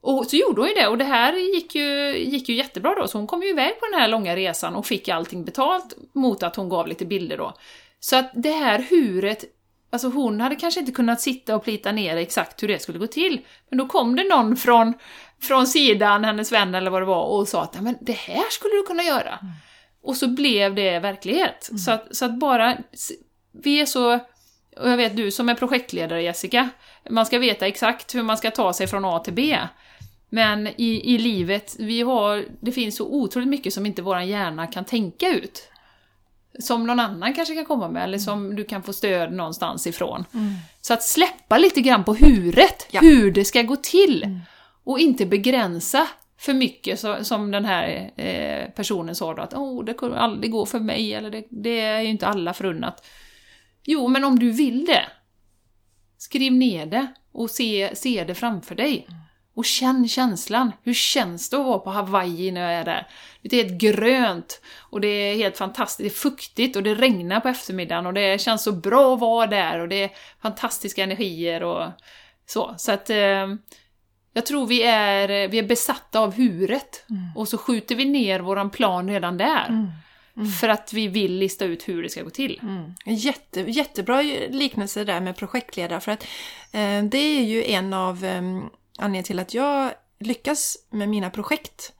Och så gjorde hon ju det, och det här gick ju, gick ju jättebra då, så hon kom ju iväg på den här långa resan och fick allting betalt mot att hon gav lite bilder då. Så att det här huret Alltså hon hade kanske inte kunnat sitta och plita ner exakt hur det skulle gå till. Men då kom det någon från, från sidan, hennes vän eller vad det var, och sa att men det här skulle du kunna göra. Mm. Och så blev det verklighet. Mm. Så, att, så att bara, vi är så, och jag vet du som är projektledare Jessica, man ska veta exakt hur man ska ta sig från A till B. Men i, i livet, vi har, det finns så otroligt mycket som inte vår hjärna kan tänka ut som någon annan kanske kan komma med, eller som du kan få stöd någonstans ifrån. Mm. Så att släppa lite grann på huret, ja. hur det ska gå till. Mm. Och inte begränsa för mycket, så, som den här eh, personen sa då, att oh, det kommer aldrig gå för mig, eller det, det är ju inte alla förunnat. Jo, men om du vill det, skriv ner det och se, se det framför dig. Mm. Och känn känslan. Hur känns det att vara på Hawaii när jag är där? Det är helt grönt och det är helt fantastiskt. Det är fuktigt och det regnar på eftermiddagen och det känns så bra att vara där och det är fantastiska energier och så. Så att eh, jag tror vi är, vi är besatta av huret mm. och så skjuter vi ner våran plan redan där. Mm. Mm. För att vi vill lista ut hur det ska gå till. Mm. Jätte, jättebra liknelse där med projektledare för att eh, det är ju en av eh, anledningen till att jag lyckas med mina projekt.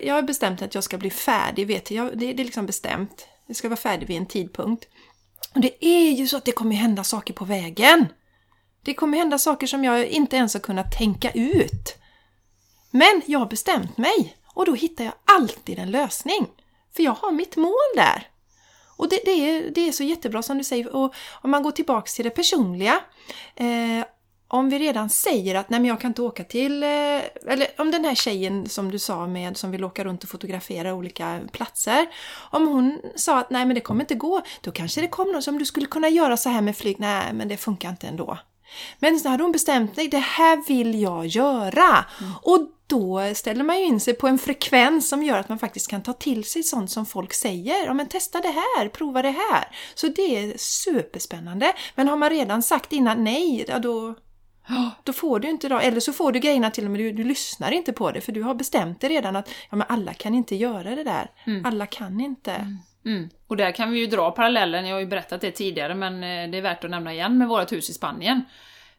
Jag har bestämt att jag ska bli färdig, vet jag, det är liksom bestämt. Jag ska vara färdig vid en tidpunkt. Och det är ju så att det kommer hända saker på vägen. Det kommer hända saker som jag inte ens har kunnat tänka ut. Men jag har bestämt mig och då hittar jag alltid en lösning. För jag har mitt mål där. Och det, det, är, det är så jättebra som du säger. Och om man går tillbaks till det personliga. Eh, om vi redan säger att nej men jag kan inte åka till, eh, eller om den här tjejen som du sa med som vill åka runt och fotografera olika platser. Om hon sa att nej men det kommer inte gå, då kanske det kommer någon som du skulle kunna göra så här med flyg, nej men det funkar inte ändå. Men så hade hon bestämt sig, det här vill jag göra! Mm. Och då ställer man ju in sig på en frekvens som gör att man faktiskt kan ta till sig sånt som folk säger. Ja men testa det här, prova det här! Så det är superspännande. Men har man redan sagt innan nej, ja, då då får du inte då, eller så får du grejerna till och med du, du lyssnar inte på det för du har bestämt dig redan att ja, men alla kan inte göra det där. Mm. Alla kan inte. Mm. Mm. Och där kan vi ju dra parallellen, jag har ju berättat det tidigare men eh, det är värt att nämna igen med vårt hus i Spanien.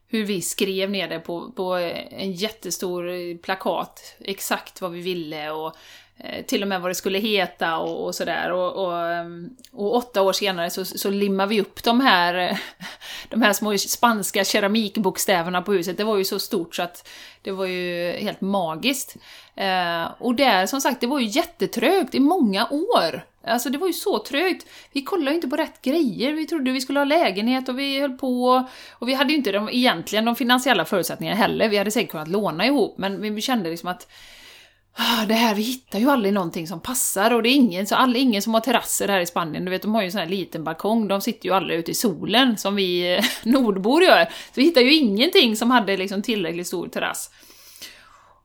Hur vi skrev ner det på, på en jättestor plakat, exakt vad vi ville och Eh, Eh, till och med vad det skulle heta och, och sådär. Och, och, ehm, och, åtta år senare så, så limmar vi upp de här, de här små spanska keramikbokstäverna på huset. Det var ju så stort så att det var ju helt magiskt. Eh, och där, som sagt, det var ju jättetrögt i många år. Alltså det var ju så trögt. Vi kollade ju inte på rätt grejer, vi trodde vi skulle ha lägenhet och vi höll på. Och vi hade ju inte de, egentligen de finansiella förutsättningarna heller, vi hade säkert kunnat låna ihop, men vi kände liksom att Ah, det här, vi hittar ju aldrig någonting som passar och det är ingen, så all, ingen som har terrasser här i Spanien, du vet de har ju en sån här liten balkong, de sitter ju alla ute i solen som vi eh, nordbor gör. Så vi hittar ju ingenting som hade liksom tillräckligt stor terrass.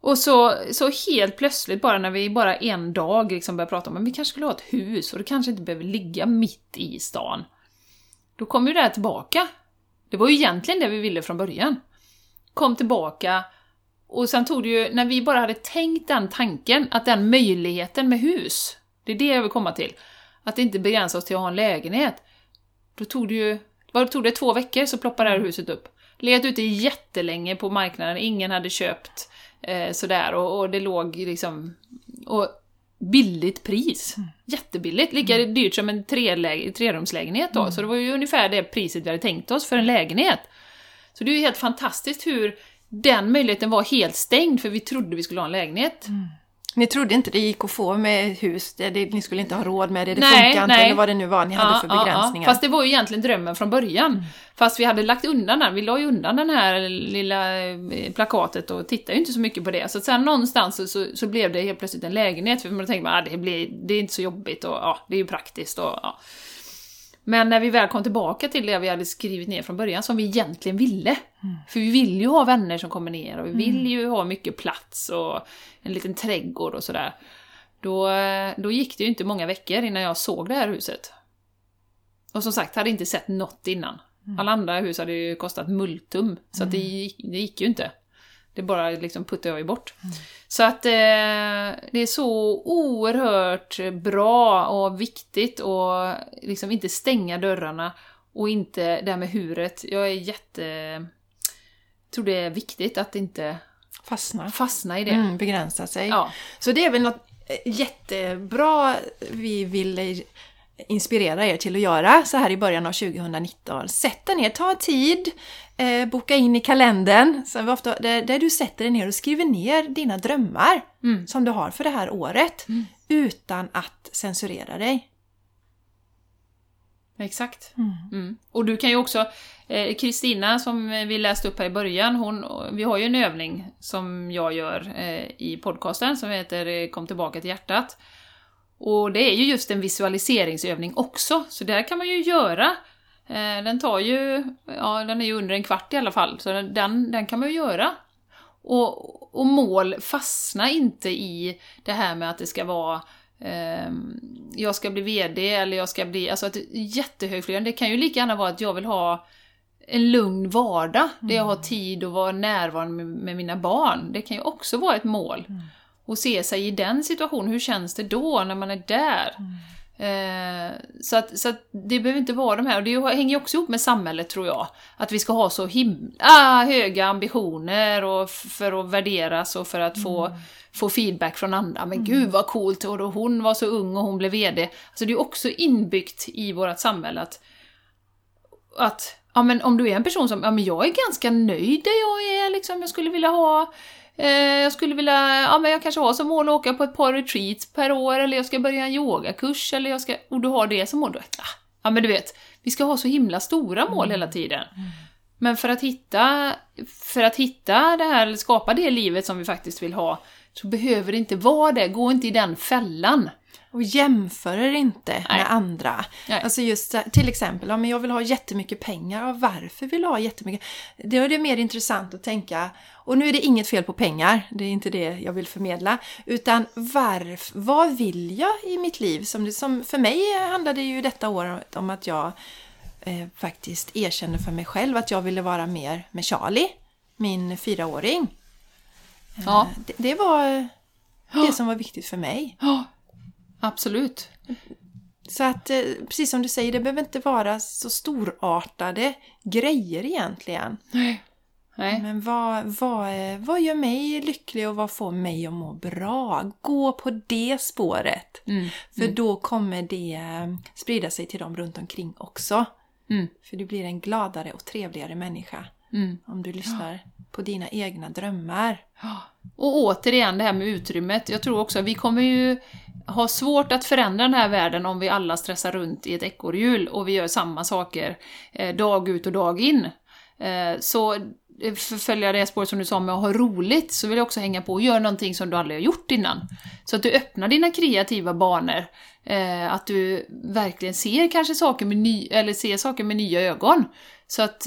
Och så, så helt plötsligt, bara när vi bara en dag liksom började prata om att vi kanske skulle ha ett hus och det kanske inte behöver ligga mitt i stan. Då kom ju det här tillbaka. Det var ju egentligen det vi ville från början. Kom tillbaka och sen tog det ju, när vi bara hade tänkt den tanken, att den möjligheten med hus, det är det jag vill komma till, att inte begränsar oss till att ha en lägenhet. Då tog det ju, vad tog det, två veckor så ploppade det här huset upp. Legat ute jättelänge på marknaden, ingen hade köpt eh, sådär och, och det låg liksom... Och billigt pris. Mm. Jättebilligt. Lika dyrt som en treläge, trerumslägenhet då. Mm. Så det var ju ungefär det priset vi hade tänkt oss för en lägenhet. Så det är ju helt fantastiskt hur den möjligheten var helt stängd för vi trodde vi skulle ha en lägenhet. Ni trodde inte det gick att få med hus, det, det, ni skulle inte ha råd med det, det Nej, funkar inte, nej. eller vad det nu var ni hade för begränsningar. Fast det var ju egentligen drömmen från början. Fast vi hade lagt undan den, vi la ju undan den här lilla eh, plakatet och tittade ju inte så mycket på det. Så sen någonstans så, så, så blev det helt plötsligt en lägenhet, för man tänkte att ah, det, blir, det är inte så jobbigt och ja, det är ju praktiskt och ja. Men när vi väl kom tillbaka till det vi hade skrivit ner från början, som vi egentligen ville. För vi vill ju ha vänner som kommer ner och vi vill ju ha mycket plats och en liten trädgård och sådär. Då, då gick det ju inte många veckor innan jag såg det här huset. Och som sagt, hade inte sett något innan. Alla andra hus hade ju kostat multum, så det, gick, det gick ju inte. Det bara liksom puttade jag ju bort. Så att eh, det är så oerhört bra och viktigt att liksom inte stänga dörrarna och inte det här med huret. Jag är jätte... tror det är viktigt att inte Fastna. fastna i det. Mm, begränsa sig. Ja. Så det är väl något eh, jättebra vi vill eh, inspirera er till att göra så här i början av 2019. Sätt dig ner, ta tid, eh, boka in i kalendern, så ofta, där, där du sätter dig ner och skriver ner dina drömmar Mm. som du har för det här året utan att censurera dig. Exakt. Mm. Och du kan ju också, eh, Kristina som vi läste upp här i början, hon, vi har ju en övning som jag gör eh, i podcasten som heter eh, Kom tillbaka till hjärtat. Och det är ju just en visualiseringsövning också, så där kan man ju göra. Eh, den tar ju, ja den är ju under en kvart i alla fall, så den, den kan man ju göra. Och, och mål, fastna inte i det här med att det ska vara ehm, jag ska bli VD eller jag ska bli, alltså att jättehögflygande, det kan ju lika gärna vara att jag vill ha en lugn vardag, där jag har tid att vara närvarande med, med mina barn. Det kan ju också vara ett mål. Och se sig i den situationen, hur känns det då när man är där? Eh, så, att, så att det behöver inte vara de här, och det hänger också ihop med samhället tror jag. Att vi ska ha så himla höga ambitioner och för att värderas och för att få, få feedback från andra. Men gud vad coolt, och då hon var så ung och hon blev VD. Alltså det är också inbyggt i vårt samhälle att, att ja, men om du är en person som, ja men jag är ganska nöjd där jag är, liksom, jag skulle vilja ha jag skulle vilja, ja men jag kanske har som mål att åka på ett par retreats per år, eller jag ska börja en yogakurs, eller jag ska, och du har det som mål, då, ah, ja men du vet, vi ska ha så himla stora mål hela tiden. Men för att hitta, för att hitta det här, eller skapa det livet som vi faktiskt vill ha, så behöver det inte vara det, gå inte i den fällan. Och jämför er inte Nej. med andra. Nej. Alltså just till exempel, men jag vill ha jättemycket pengar. Varför vill du ha jättemycket? Det är det mer intressant att tänka, och nu är det inget fel på pengar, det är inte det jag vill förmedla, utan varf, vad vill jag i mitt liv? Som, det, som för mig handlade ju detta året om att jag eh, faktiskt erkände för mig själv att jag ville vara mer med Charlie, min fyraåring. Ja, Det, det var det som var viktigt för mig. ja absolut. Så att, eh, precis som du säger, det behöver inte vara så storartade grejer egentligen. Nej. Nej. Men vad, vad, eh, vad gör mig lycklig och vad får mig att må bra? Gå på det spåret. Mm. För då kommer det eh, sprida sig till dem runt omkring också. Mm. För du blir en gladare och trevligare människa Mm. om du lyssnar på dina egna drömmar. Och återigen det här med utrymmet. Jag tror också att vi kommer ju ha svårt att förändra den här världen om vi alla stressar runt i ett ekorrhjul och vi gör samma saker eh, dag ut och dag in. Eh, så eh, följa det spåret som du sa med att ha roligt, så vill jag också hänga på och göra någonting som du aldrig har gjort innan. Så att du öppnar dina kreativa banor. Eh, att du verkligen ser kanske saker med, ny, eller ser saker med nya ögon. Så att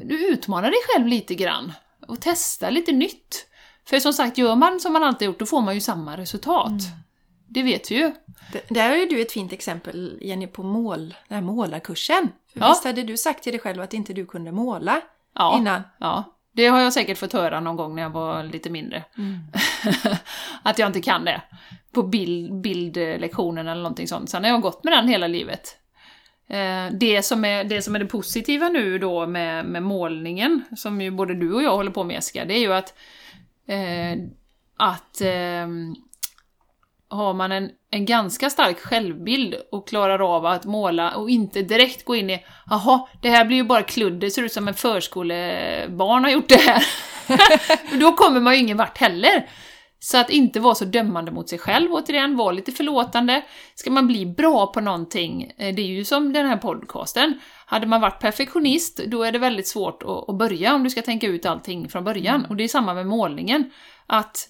du utmanar dig själv lite grann och testar lite nytt. För som sagt, gör man som man alltid gjort, då får man ju samma resultat. Mm. Det vet vi ju. D- Där ju du ett fint exempel, Jenny, på mål, den här målarkursen. För Ja. Visst hade du sagt till dig själv att inte du kunde måla Ja. innan? Ja, det har jag säkert fått höra någon gång när jag var lite mindre. att jag inte kan det. På bild, bildlektionen eller någonting sånt. Sen har jag gått med den hela livet. Eh, Det som, är, det som är det positiva nu då med, med målningen, som ju både du och jag håller på med Jessica, det är ju att, eh, att ehm, har man en, en ganska stark självbild och klarar av att måla och inte direkt gå in i jaha, det här blir ju bara kludd, det ser ut som en förskolebarn har gjort det här. Då kommer man ju ingen vart heller. Så att inte vara så dömande mot sig själv, återigen, vara lite förlåtande. Ska man bli bra på någonting, eh, det är ju som den här podcasten, hade man varit perfektionist, då är det väldigt svårt att, att börja om du ska tänka ut allting från början. Och det är samma med målningen. Att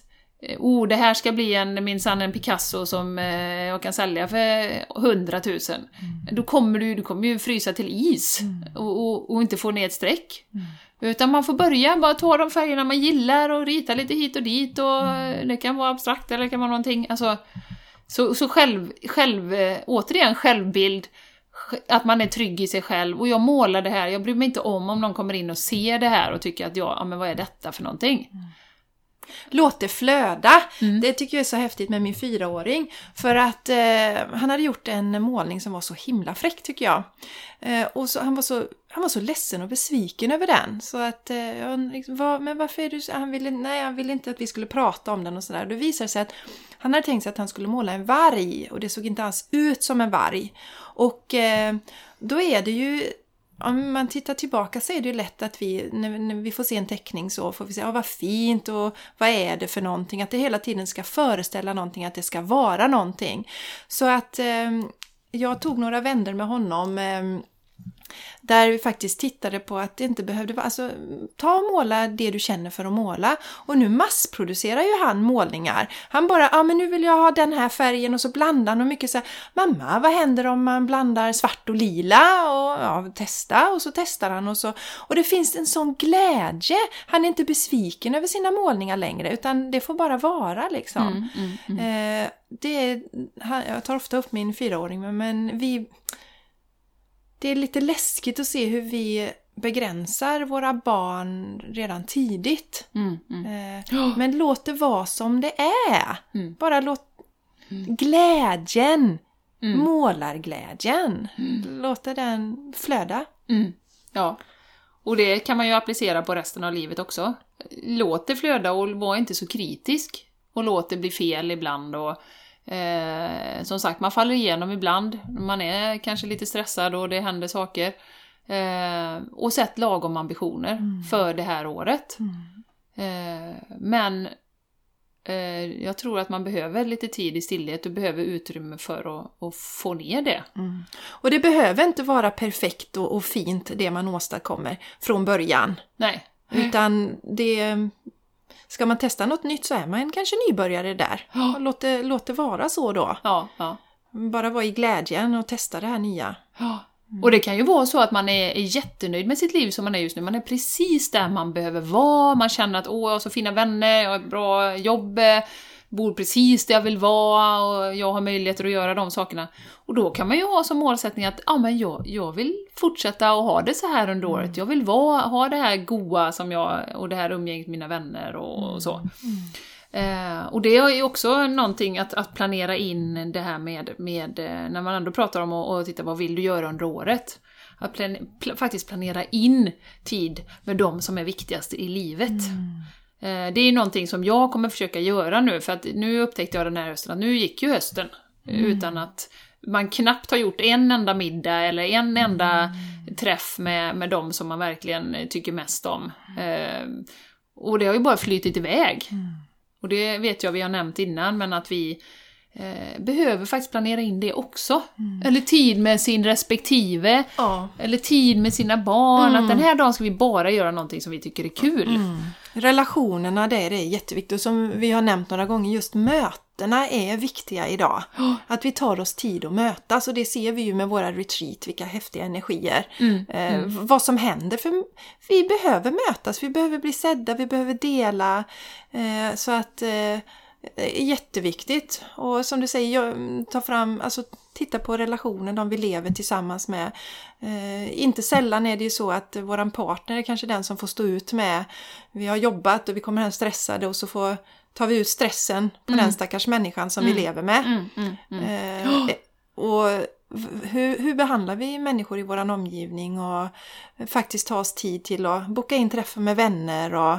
oh, det här ska bli en, minsann en Picasso som eh, jag kan sälja för 100 000. Då kommer du, du kommer ju frysa till is och, och, och inte få ner ett streck. Utan man får börja, bara ta de färgerna man gillar och rita lite hit och dit och eh, det kan vara abstrakt eller det kan vara någonting, alltså så, så själv, själv, eh, återigen självbild, sj- att man är trygg i sig själv. Och jag målar det här, jag bryr mig inte om om någon kommer in och ser det här och tycker att jag, ja men vad är detta för någonting? Låt det flöda! Mm. Det tycker jag är så häftigt med min fyraåring. För att eh, han hade gjort en målning som var så himla fräck tycker jag. Eh, och så, han, var så, han var så ledsen och besviken över den. Så att, eh, liksom, vad, men varför är du så? Han ville, nej, han ville inte att vi skulle prata om den och sådär. Då visade det sig att han hade tänkt sig att han skulle måla en varg och det såg inte alls ut som en varg. Och eh, då är det ju om man tittar tillbaka så är det ju lätt att vi, när, när vi får se en teckning så får vi säga, ja vad fint och vad är det för någonting? Att det hela tiden ska föreställa någonting, att det ska vara någonting. Så att eh, jag tog några vändor med honom eh, där vi faktiskt tittade på att det inte behövde vara, alltså ta och måla det du känner för att måla. Och nu massproducerar ju han målningar. Han bara, ja men nu vill jag ha den här färgen och så blandar han och mycket så här, mamma vad händer om man blandar svart och lila? Och ja, testa och så testar han och så. Och det finns en sån glädje. Han är inte besviken över sina målningar längre utan det får bara vara liksom. Mm, mm, mm. Eh, det är, jag tar ofta upp min fyraåring men vi... Det är lite läskigt att se hur vi begränsar våra barn redan tidigt. Mm, mm. Eh, men låt det vara som det är. Mm. Bara låt glädjen, Mm. målarglädjen, låta den flöda. Mm. Ja. Och det kan man ju applicera på resten av livet också. Låt det flöda och var inte så kritisk. Och låt det bli fel ibland och eh, som sagt, man faller igenom ibland. Man är kanske lite stressad och det händer saker. Eh, och sätt lagom ambitioner för det här året. Eh, men eh, jag tror att man behöver lite tid i stillhet och behöver utrymme för att, att få ner det. Och det behöver inte vara perfekt och, och fint det man åstadkommer från början. Nej. Utan det... Ska man testa något nytt så är man kanske nybörjare där. Ja. Låt det, låt det vara så då. Ja, ja. Bara vara i glädjen och testa det här nya. Ja. Och det kan ju vara så att man är, är jättenöjd med sitt liv som man är just nu. Man är precis där man behöver vara, man känner att åh, jag har så fina vänner, jag har ett bra jobb, bor precis där jag vill vara och jag har möjligheter att göra de sakerna. Och då kan man ju ha som målsättning att ja, men jag, jag vill fortsätta att ha det så här under året. Jag vill vara, ha det här goa som jag, och det här umgänget med mina vänner och, och så. Eh, och det är ju också någonting att, att planera in det här med, med eh, när man ändå pratar om att och titta vad vill du göra under året. Att plan, pl- faktiskt planera in tid med de som är viktigast i livet. Eh, det är någonting som jag kommer försöka göra nu, för att nu upptäckte jag den här hösten att nu gick ju hösten utan att man knappt har gjort en enda middag eller en enda träff med, med de som man verkligen tycker mest om. Eh, och det har ju bara flytit iväg. Och det vet jag vi har nämnt innan, men att vi eh, behöver faktiskt planera in det också. Eller tid med sin respektive, Ja. eller tid med sina barn. Att den här dagen ska vi bara göra någonting som vi tycker är kul. Relationerna, det är, det är jätteviktigt. Och som vi har nämnt några gånger, just möten. mötena är viktiga idag. Att vi tar oss tid att mötas och det ser vi ju med våra retreat, vilka häftiga energier. Mm, Eh, Vad som händer, för vi behöver mötas, vi behöver bli sedda, vi behöver dela. Eh, så att eh, är jätteviktigt. Och som du säger, jag- ta fram, alltså titta på relationen, de vi lever tillsammans med. Eh, inte sällan är det ju så att våran partner är kanske den som får stå ut med, vi har jobbat och vi kommer hem stressade och så får, tar vi ut stressen på den stackars människan som vi lever med. Mm, mm, mm. Eh, och v- hur, hur behandlar vi människor i våran omgivning och faktiskt ta oss tid till att boka in träffar med vänner. Och,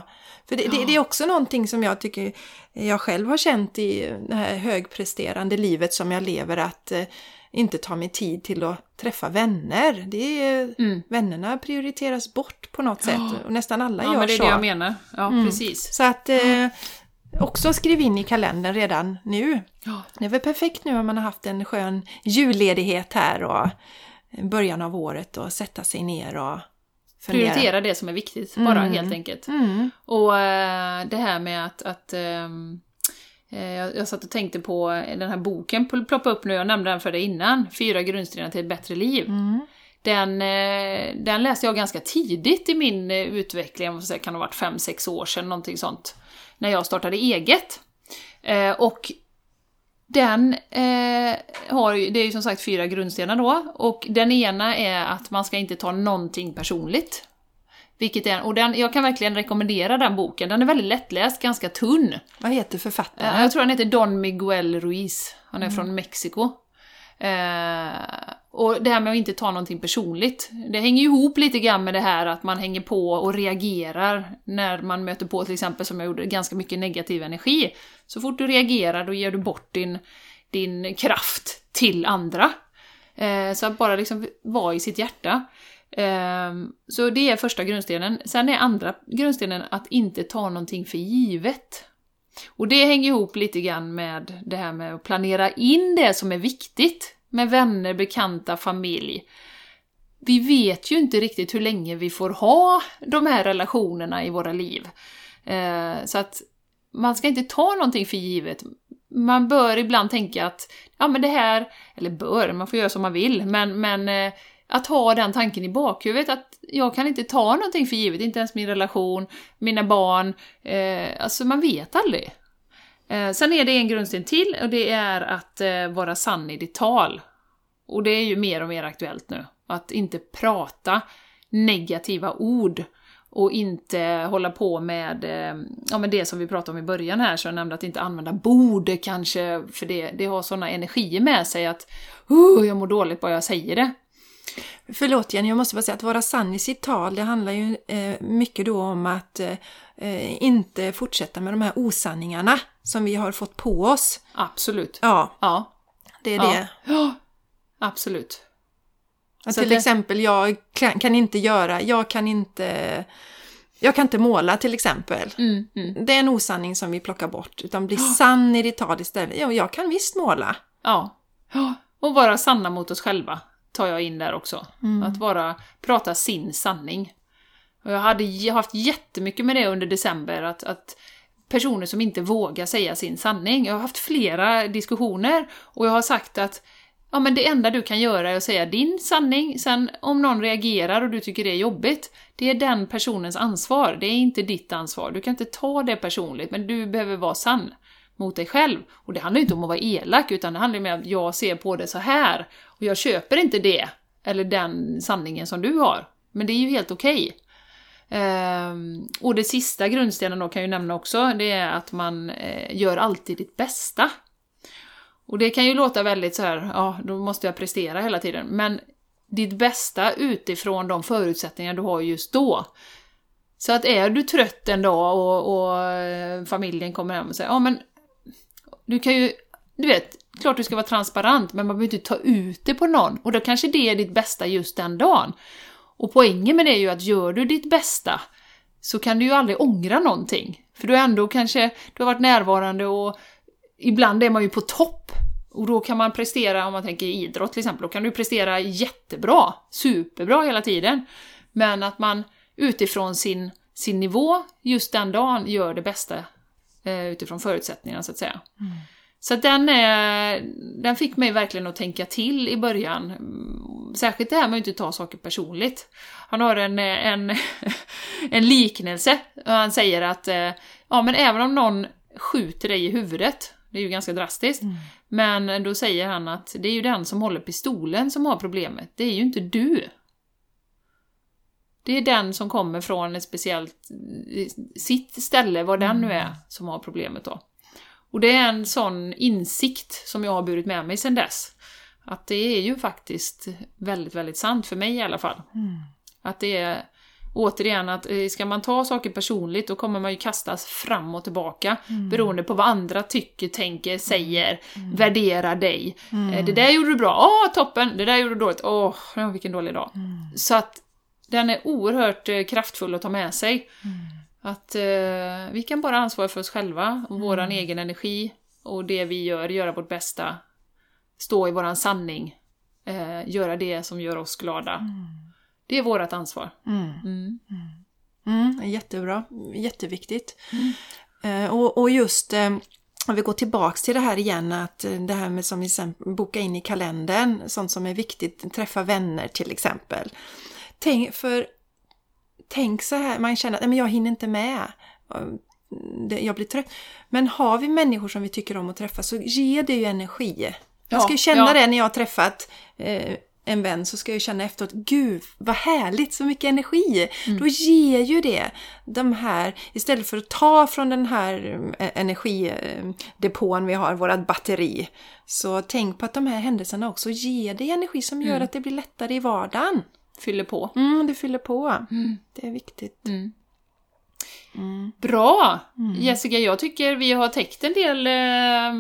för det, det, det är också någonting som jag tycker jag själv har känt i det här högpresterande livet som jag lever att eh, inte ta mig tid till att träffa vänner. Det är, Mm. Vännerna prioriteras bort på något sätt och nästan alla Ja, gör men det är så. det jag menar. Ja, precis. Så att eh, också skriv in i kalendern redan nu. Ja. Det är väl perfekt nu om man har haft en skön julledighet här och början av året och sätta sig ner och fundera. Prioritera det som är viktigt, bara helt enkelt. Mm. Och eh, det här med att, att ehm, eh, jag, jag satt och tänkte på den här boken, pl- ploppa upp nu, jag nämnde den för dig innan, Fyra grundstenar till ett bättre liv. Mm. Den, eh, den läste jag ganska tidigt i min utveckling, jag säga, kan ha varit 5-6 år sedan, någonting sånt. När jag startade eget. Eh, och den eh, har ju, det är ju som sagt fyra grundstenar då, och den ena är att man ska inte ta någonting personligt. Vilket är, och den, jag kan verkligen rekommendera den boken, den är väldigt lättläst, ganska tunn. Vad heter Eh, författaren? Jag tror han heter Don Miguel Ruiz. Han är från Mexiko. Eh, och det här med att inte ta någonting personligt, det hänger ju ihop lite grann med det här att man hänger på och reagerar när man möter på till exempel, som jag gjorde, ganska mycket negativ energi. Så fort du reagerar då ger du bort din, din kraft till andra. Eh, så att bara liksom vara i sitt hjärta. Eh, så det är första grundstenen. Sen är andra grundstenen att inte ta någonting för givet. Och det hänger ihop lite grann med det här med att planera in det som är viktigt med vänner, bekanta, familj. Vi vet ju inte riktigt hur länge vi får ha de här relationerna i våra liv. Eh, så att man ska inte ta någonting för givet. Man bör ibland tänka att, ja men det här, eller bör, man får göra som man vill, men, men eh, att ha den tanken i bakhuvudet att jag kan inte ta någonting för givet, inte ens min relation, mina barn, eh, alltså man vet aldrig. Eh, sen är det en grundsten till och det är att eh, vara sann i ditt tal. Och det är ju mer och mer aktuellt nu. Att inte prata negativa ord och inte hålla på med, eh, ja, men det som vi pratade om i början här, så jag nämnde att inte använda borde kanske, för det, det har sådana energier med sig att uh, jag mår dåligt bara jag säger det. Förlåt Jenny, jag måste bara säga att vara sann i sitt tal, det handlar ju eh, mycket då om att eh, eh inte fortsätta med de här osanningarna som vi har fått på oss. Absolut. Ja, Ja. det är ja. det. Ja, absolut. Att Så till det- exempel, jag kan, inte göra, jag kan inte, jag kan inte måla till exempel. Mm, mm. Det är en osanning som vi plockar bort, utan bli sann i ditt tal istället. Ja, jag kan visst måla. Ja. ja. Och vara sanna mot oss själva tar jag in där också. Att vara, prata sin sanning. Och jag hade haft jättemycket med det under december, att, att personer som inte vågar säga sin sanning. Jag har haft flera diskussioner och jag har sagt att ja, men det enda du kan göra är att säga din sanning, sen om någon reagerar och du tycker det är jobbigt, det är den personens ansvar, det är inte ditt ansvar. Du kan inte ta det personligt, men du behöver vara sann mot dig själv. Och det handlar inte om att vara elak, utan det handlar om att jag ser på det så här och jag köper inte det, eller den sanningen som du har. Men det är ju helt okej. Okay. Ehm, och det sista grundstenen då kan jag ju nämna också, det är att man eh, gör alltid ditt bästa. Och det kan ju låta väldigt så här, ja, då måste jag prestera hela tiden. Men ditt bästa utifrån de förutsättningar du har just då. Så att är du trött en dag och, och eh, familjen kommer hem och säger, ja men du kan ju, du vet, klart du ska vara transparent, men man behöver inte ta ut det på någon. Och då kanske det är ditt bästa just den dagen. Och poängen med det är ju att gör du ditt bästa så kan du ju aldrig ångra någonting. För du har ändå kanske, du har varit närvarande och ibland är man ju på topp. Och då kan man prestera, om man tänker idrott till exempel, då kan du prestera jättebra, superbra hela tiden. Men att man utifrån sin, sin nivå just den dagen gör det bästa eh, utifrån förutsättningarna så att säga. Mm. Så den, är, den fick mig verkligen att tänka till i början. Mm, Särskilt det här med att inte ta saker personligt. Han har en, en, en liknelse. Han säger att eh, ja, men även om någon skjuter dig i huvudet, det är ju ganska drastiskt, men då säger han att det är ju den som håller pistolen som har problemet, det är ju inte du. Det är den som kommer från ett speciellt, sitt ställe, var den nu är, som har problemet då. Och det är en sån insikt som jag har burit med mig sedan dess. Att det är ju faktiskt väldigt, väldigt sant, för mig i alla fall. Att det är återigen att eh, ska man ta saker personligt då kommer man ju kastas fram och tillbaka beroende på vad andra tycker, tänker, säger, värderar dig. Eh, Det där gjorde du bra, åh toppen! Det där gjorde du dåligt, åh vilken dålig dag. Så att den är oerhört eh, kraftfull att ta med sig. Att eh, vi kan bara ansvara för oss själva och våran egen energi och det vi gör, göra vårt bästa. Stå i våran sanning. Eh, göra det som gör oss glada. Det är vårt ansvar. Mm. Mm, jättebra, jätteviktigt. Eh, och, och just eh, om vi går tillbaks till det här igen, att eh, det här med som vi sen boka in i kalendern, sånt som är viktigt, träffa vänner till exempel. Tänk, för, tänk så här, man känner att "Nej, men jag hinner inte med. Det- Jag blir trött. Men har vi människor som vi tycker om att träffa så ger det ju energi. Jag ska ju känna ja. det när jag har träffat eh, en vän så ska jag känna efteråt, gud vad härligt, så mycket energi. Mm. Då ger ju det de här, istället för att ta från den här eh, energidepån vi har, vårat batteri. Så tänk på att de här händelserna också ger dig energi som gör att det blir lättare i vardagen. Fyller på. Mm, det fyller på. Det är viktigt. Bra! Jessica, jag tycker vi har täckt en del eh,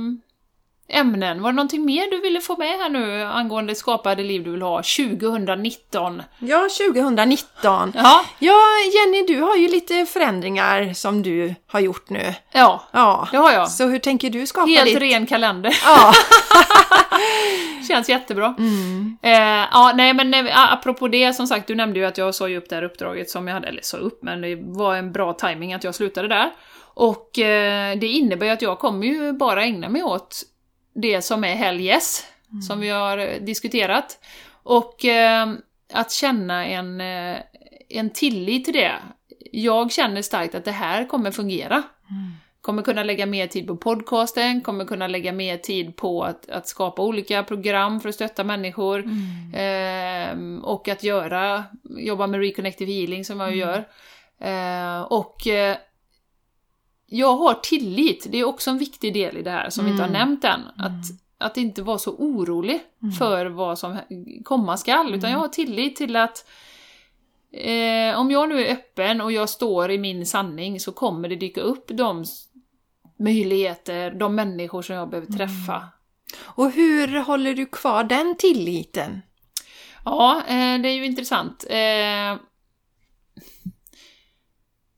ämnen. Var det någonting mer du ville få med här nu angående skapade liv du vill ha 2019? Ja, 2019. Ja, Ja, Jenny, du har ju lite förändringar som du har gjort nu. ja Ja, det har jag. så hur tänker du skapa Helt ditt... ren kalender. Ja. Känns jättebra. Eh, ja, nej men eh, apropå det, som sagt, du nämnde ju att jag sa ju upp det här uppdraget som jag hade, eller sa upp, men det var en bra timing att jag slutade där. Och eh, det innebär ju att jag kommer ju bara ägna mig åt det som är Hell Yes, som vi har eh, diskuterat. Och eh, att känna en, eh, en tillit till det. Jag känner starkt att det här kommer fungera. Kommer kunna lägga mer tid på podcasten, kommer kunna lägga mer tid på att, att skapa olika program för att stötta människor. Ehm, och att göra, jobba med reconnective healing som jag ju gör. Ehm, och eh, jag har tillit, det är också en viktig del i det här som vi inte har nämnt än. Att, att inte vara så orolig för vad som komma skall, utan jag har tillit till att eh, om jag nu är öppen och jag står i min sanning så kommer det dyka upp de möjligheter, de människor som jag behöver träffa. Och hur håller du kvar den tilliten? Ja, eh, det är ju intressant.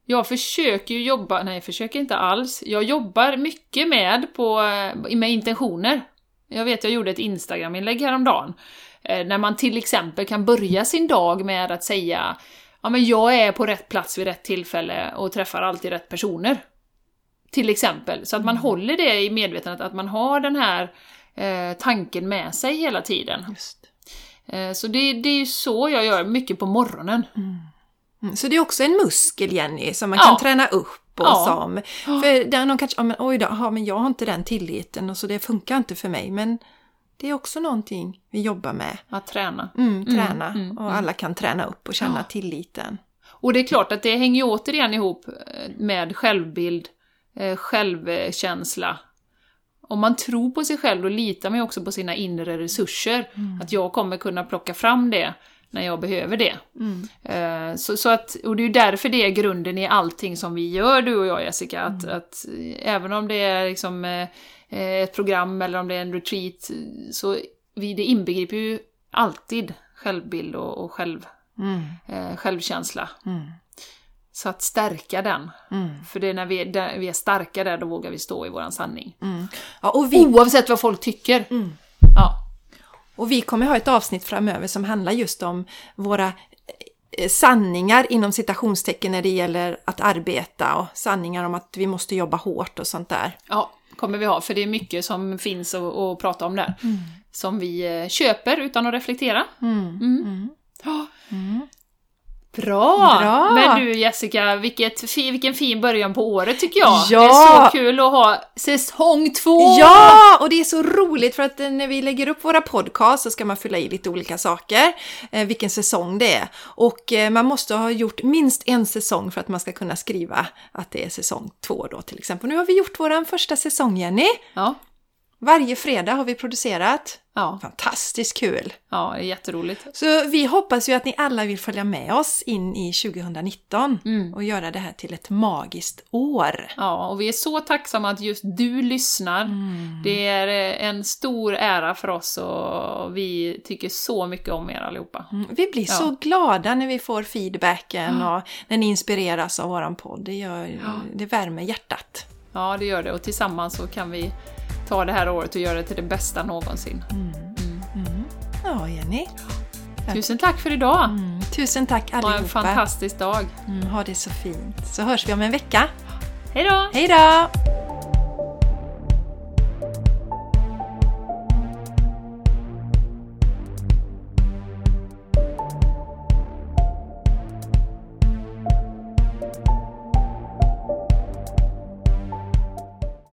Jag försöker ju jobba, nej jag försöker inte alls. Jag jobbar mycket med, på, eh, med intentioner. Jag vet, jag gjorde ett Instagram-inlägg häromdagen. Eh, när man till exempel kan börja sin dag med att säga Ja men jag är på rätt plats vid rätt tillfälle och träffar alltid rätt personer. Till exempel. Så att man håller det i medvetandet, att man har den här eh, tanken med sig hela tiden. Just. Eh, Så det, det är ju så jag gör mycket på morgonen. Mm. Så det är också en muskel, Jenny, som man Ja. kan träna upp och Ja. som... För där någon kanske, ja, men, oj då, ja, men jag har inte den tilliten och så det funkar inte för mig. Men det är också någonting vi jobbar med. Att träna. Mm, träna. och alla kan träna upp och känna Ja. tilliten. Och det är klart att det hänger ju återigen ihop eh, med självbild, eh, självkänsla. Om man tror på sig själv, då litar man ju också på sina inre resurser. Att jag kommer kunna plocka fram det när jag behöver det. Eh, Så, så att, och det är ju därför det är grunden i allting som vi gör, du och jag Jessica. Att, att eh, även om det är liksom eh, ett program eller om det är en retreat, så vi, det inbegriper ju alltid självbild och, och själv, eh, självkänsla. Så att stärka den. För det är när vi är, där, vi är starka där, då vågar vi stå i våran sanning. Ja, och, vi, Oavsett vad folk tycker. Ja. Och vi kommer ha ett avsnitt framöver som handlar just om våra eh, sanningar inom citationstecken när det gäller att arbeta och sanningar om att vi måste jobba hårt och sånt där. ja, kommer vi ha, för det är mycket som finns att, att prata om där. Som vi eh, köper utan att reflektera. Mm. Ja. Bra! Bra! Men du Jessica, vilket, vilken fin början på året tycker jag. Ja! Det är så kul att ha säsong två! Ja, och det är så roligt för att eh, när vi lägger upp våra podcasts så ska man fylla i lite olika saker, eh, vilken säsong det är. Och eh, man måste ha gjort minst en säsong för att man ska kunna skriva att det är säsong två då till exempel. Nu har vi gjort vår första säsong Jenny. Ja, Varje fredag har vi producerat. ja, Fantastiskt kul! ja, det är jätteroligt. Så vi hoppas ju att ni alla vill följa med oss in i 2019 Mm. och göra det här till ett magiskt år. Ja, och vi är så tacksamma att just du lyssnar. Mm. Det är eh, en stor ära för oss och vi tycker så mycket om er allihopa. Mm, Vi blir Ja. så glada när vi får feedbacken och när ni inspireras av våran podd. Det, gör, det värmer hjärtat. Ja, det gör det och tillsammans så kan vi ta det här året och göra det till det bästa någonsin. Ja, Jenny. Tusen tack för idag! Mm, tusen tack Ha en allihopa. fantastisk dag! Mm, ha det så fint. Så hörs vi om en vecka. Hej då! Hej då!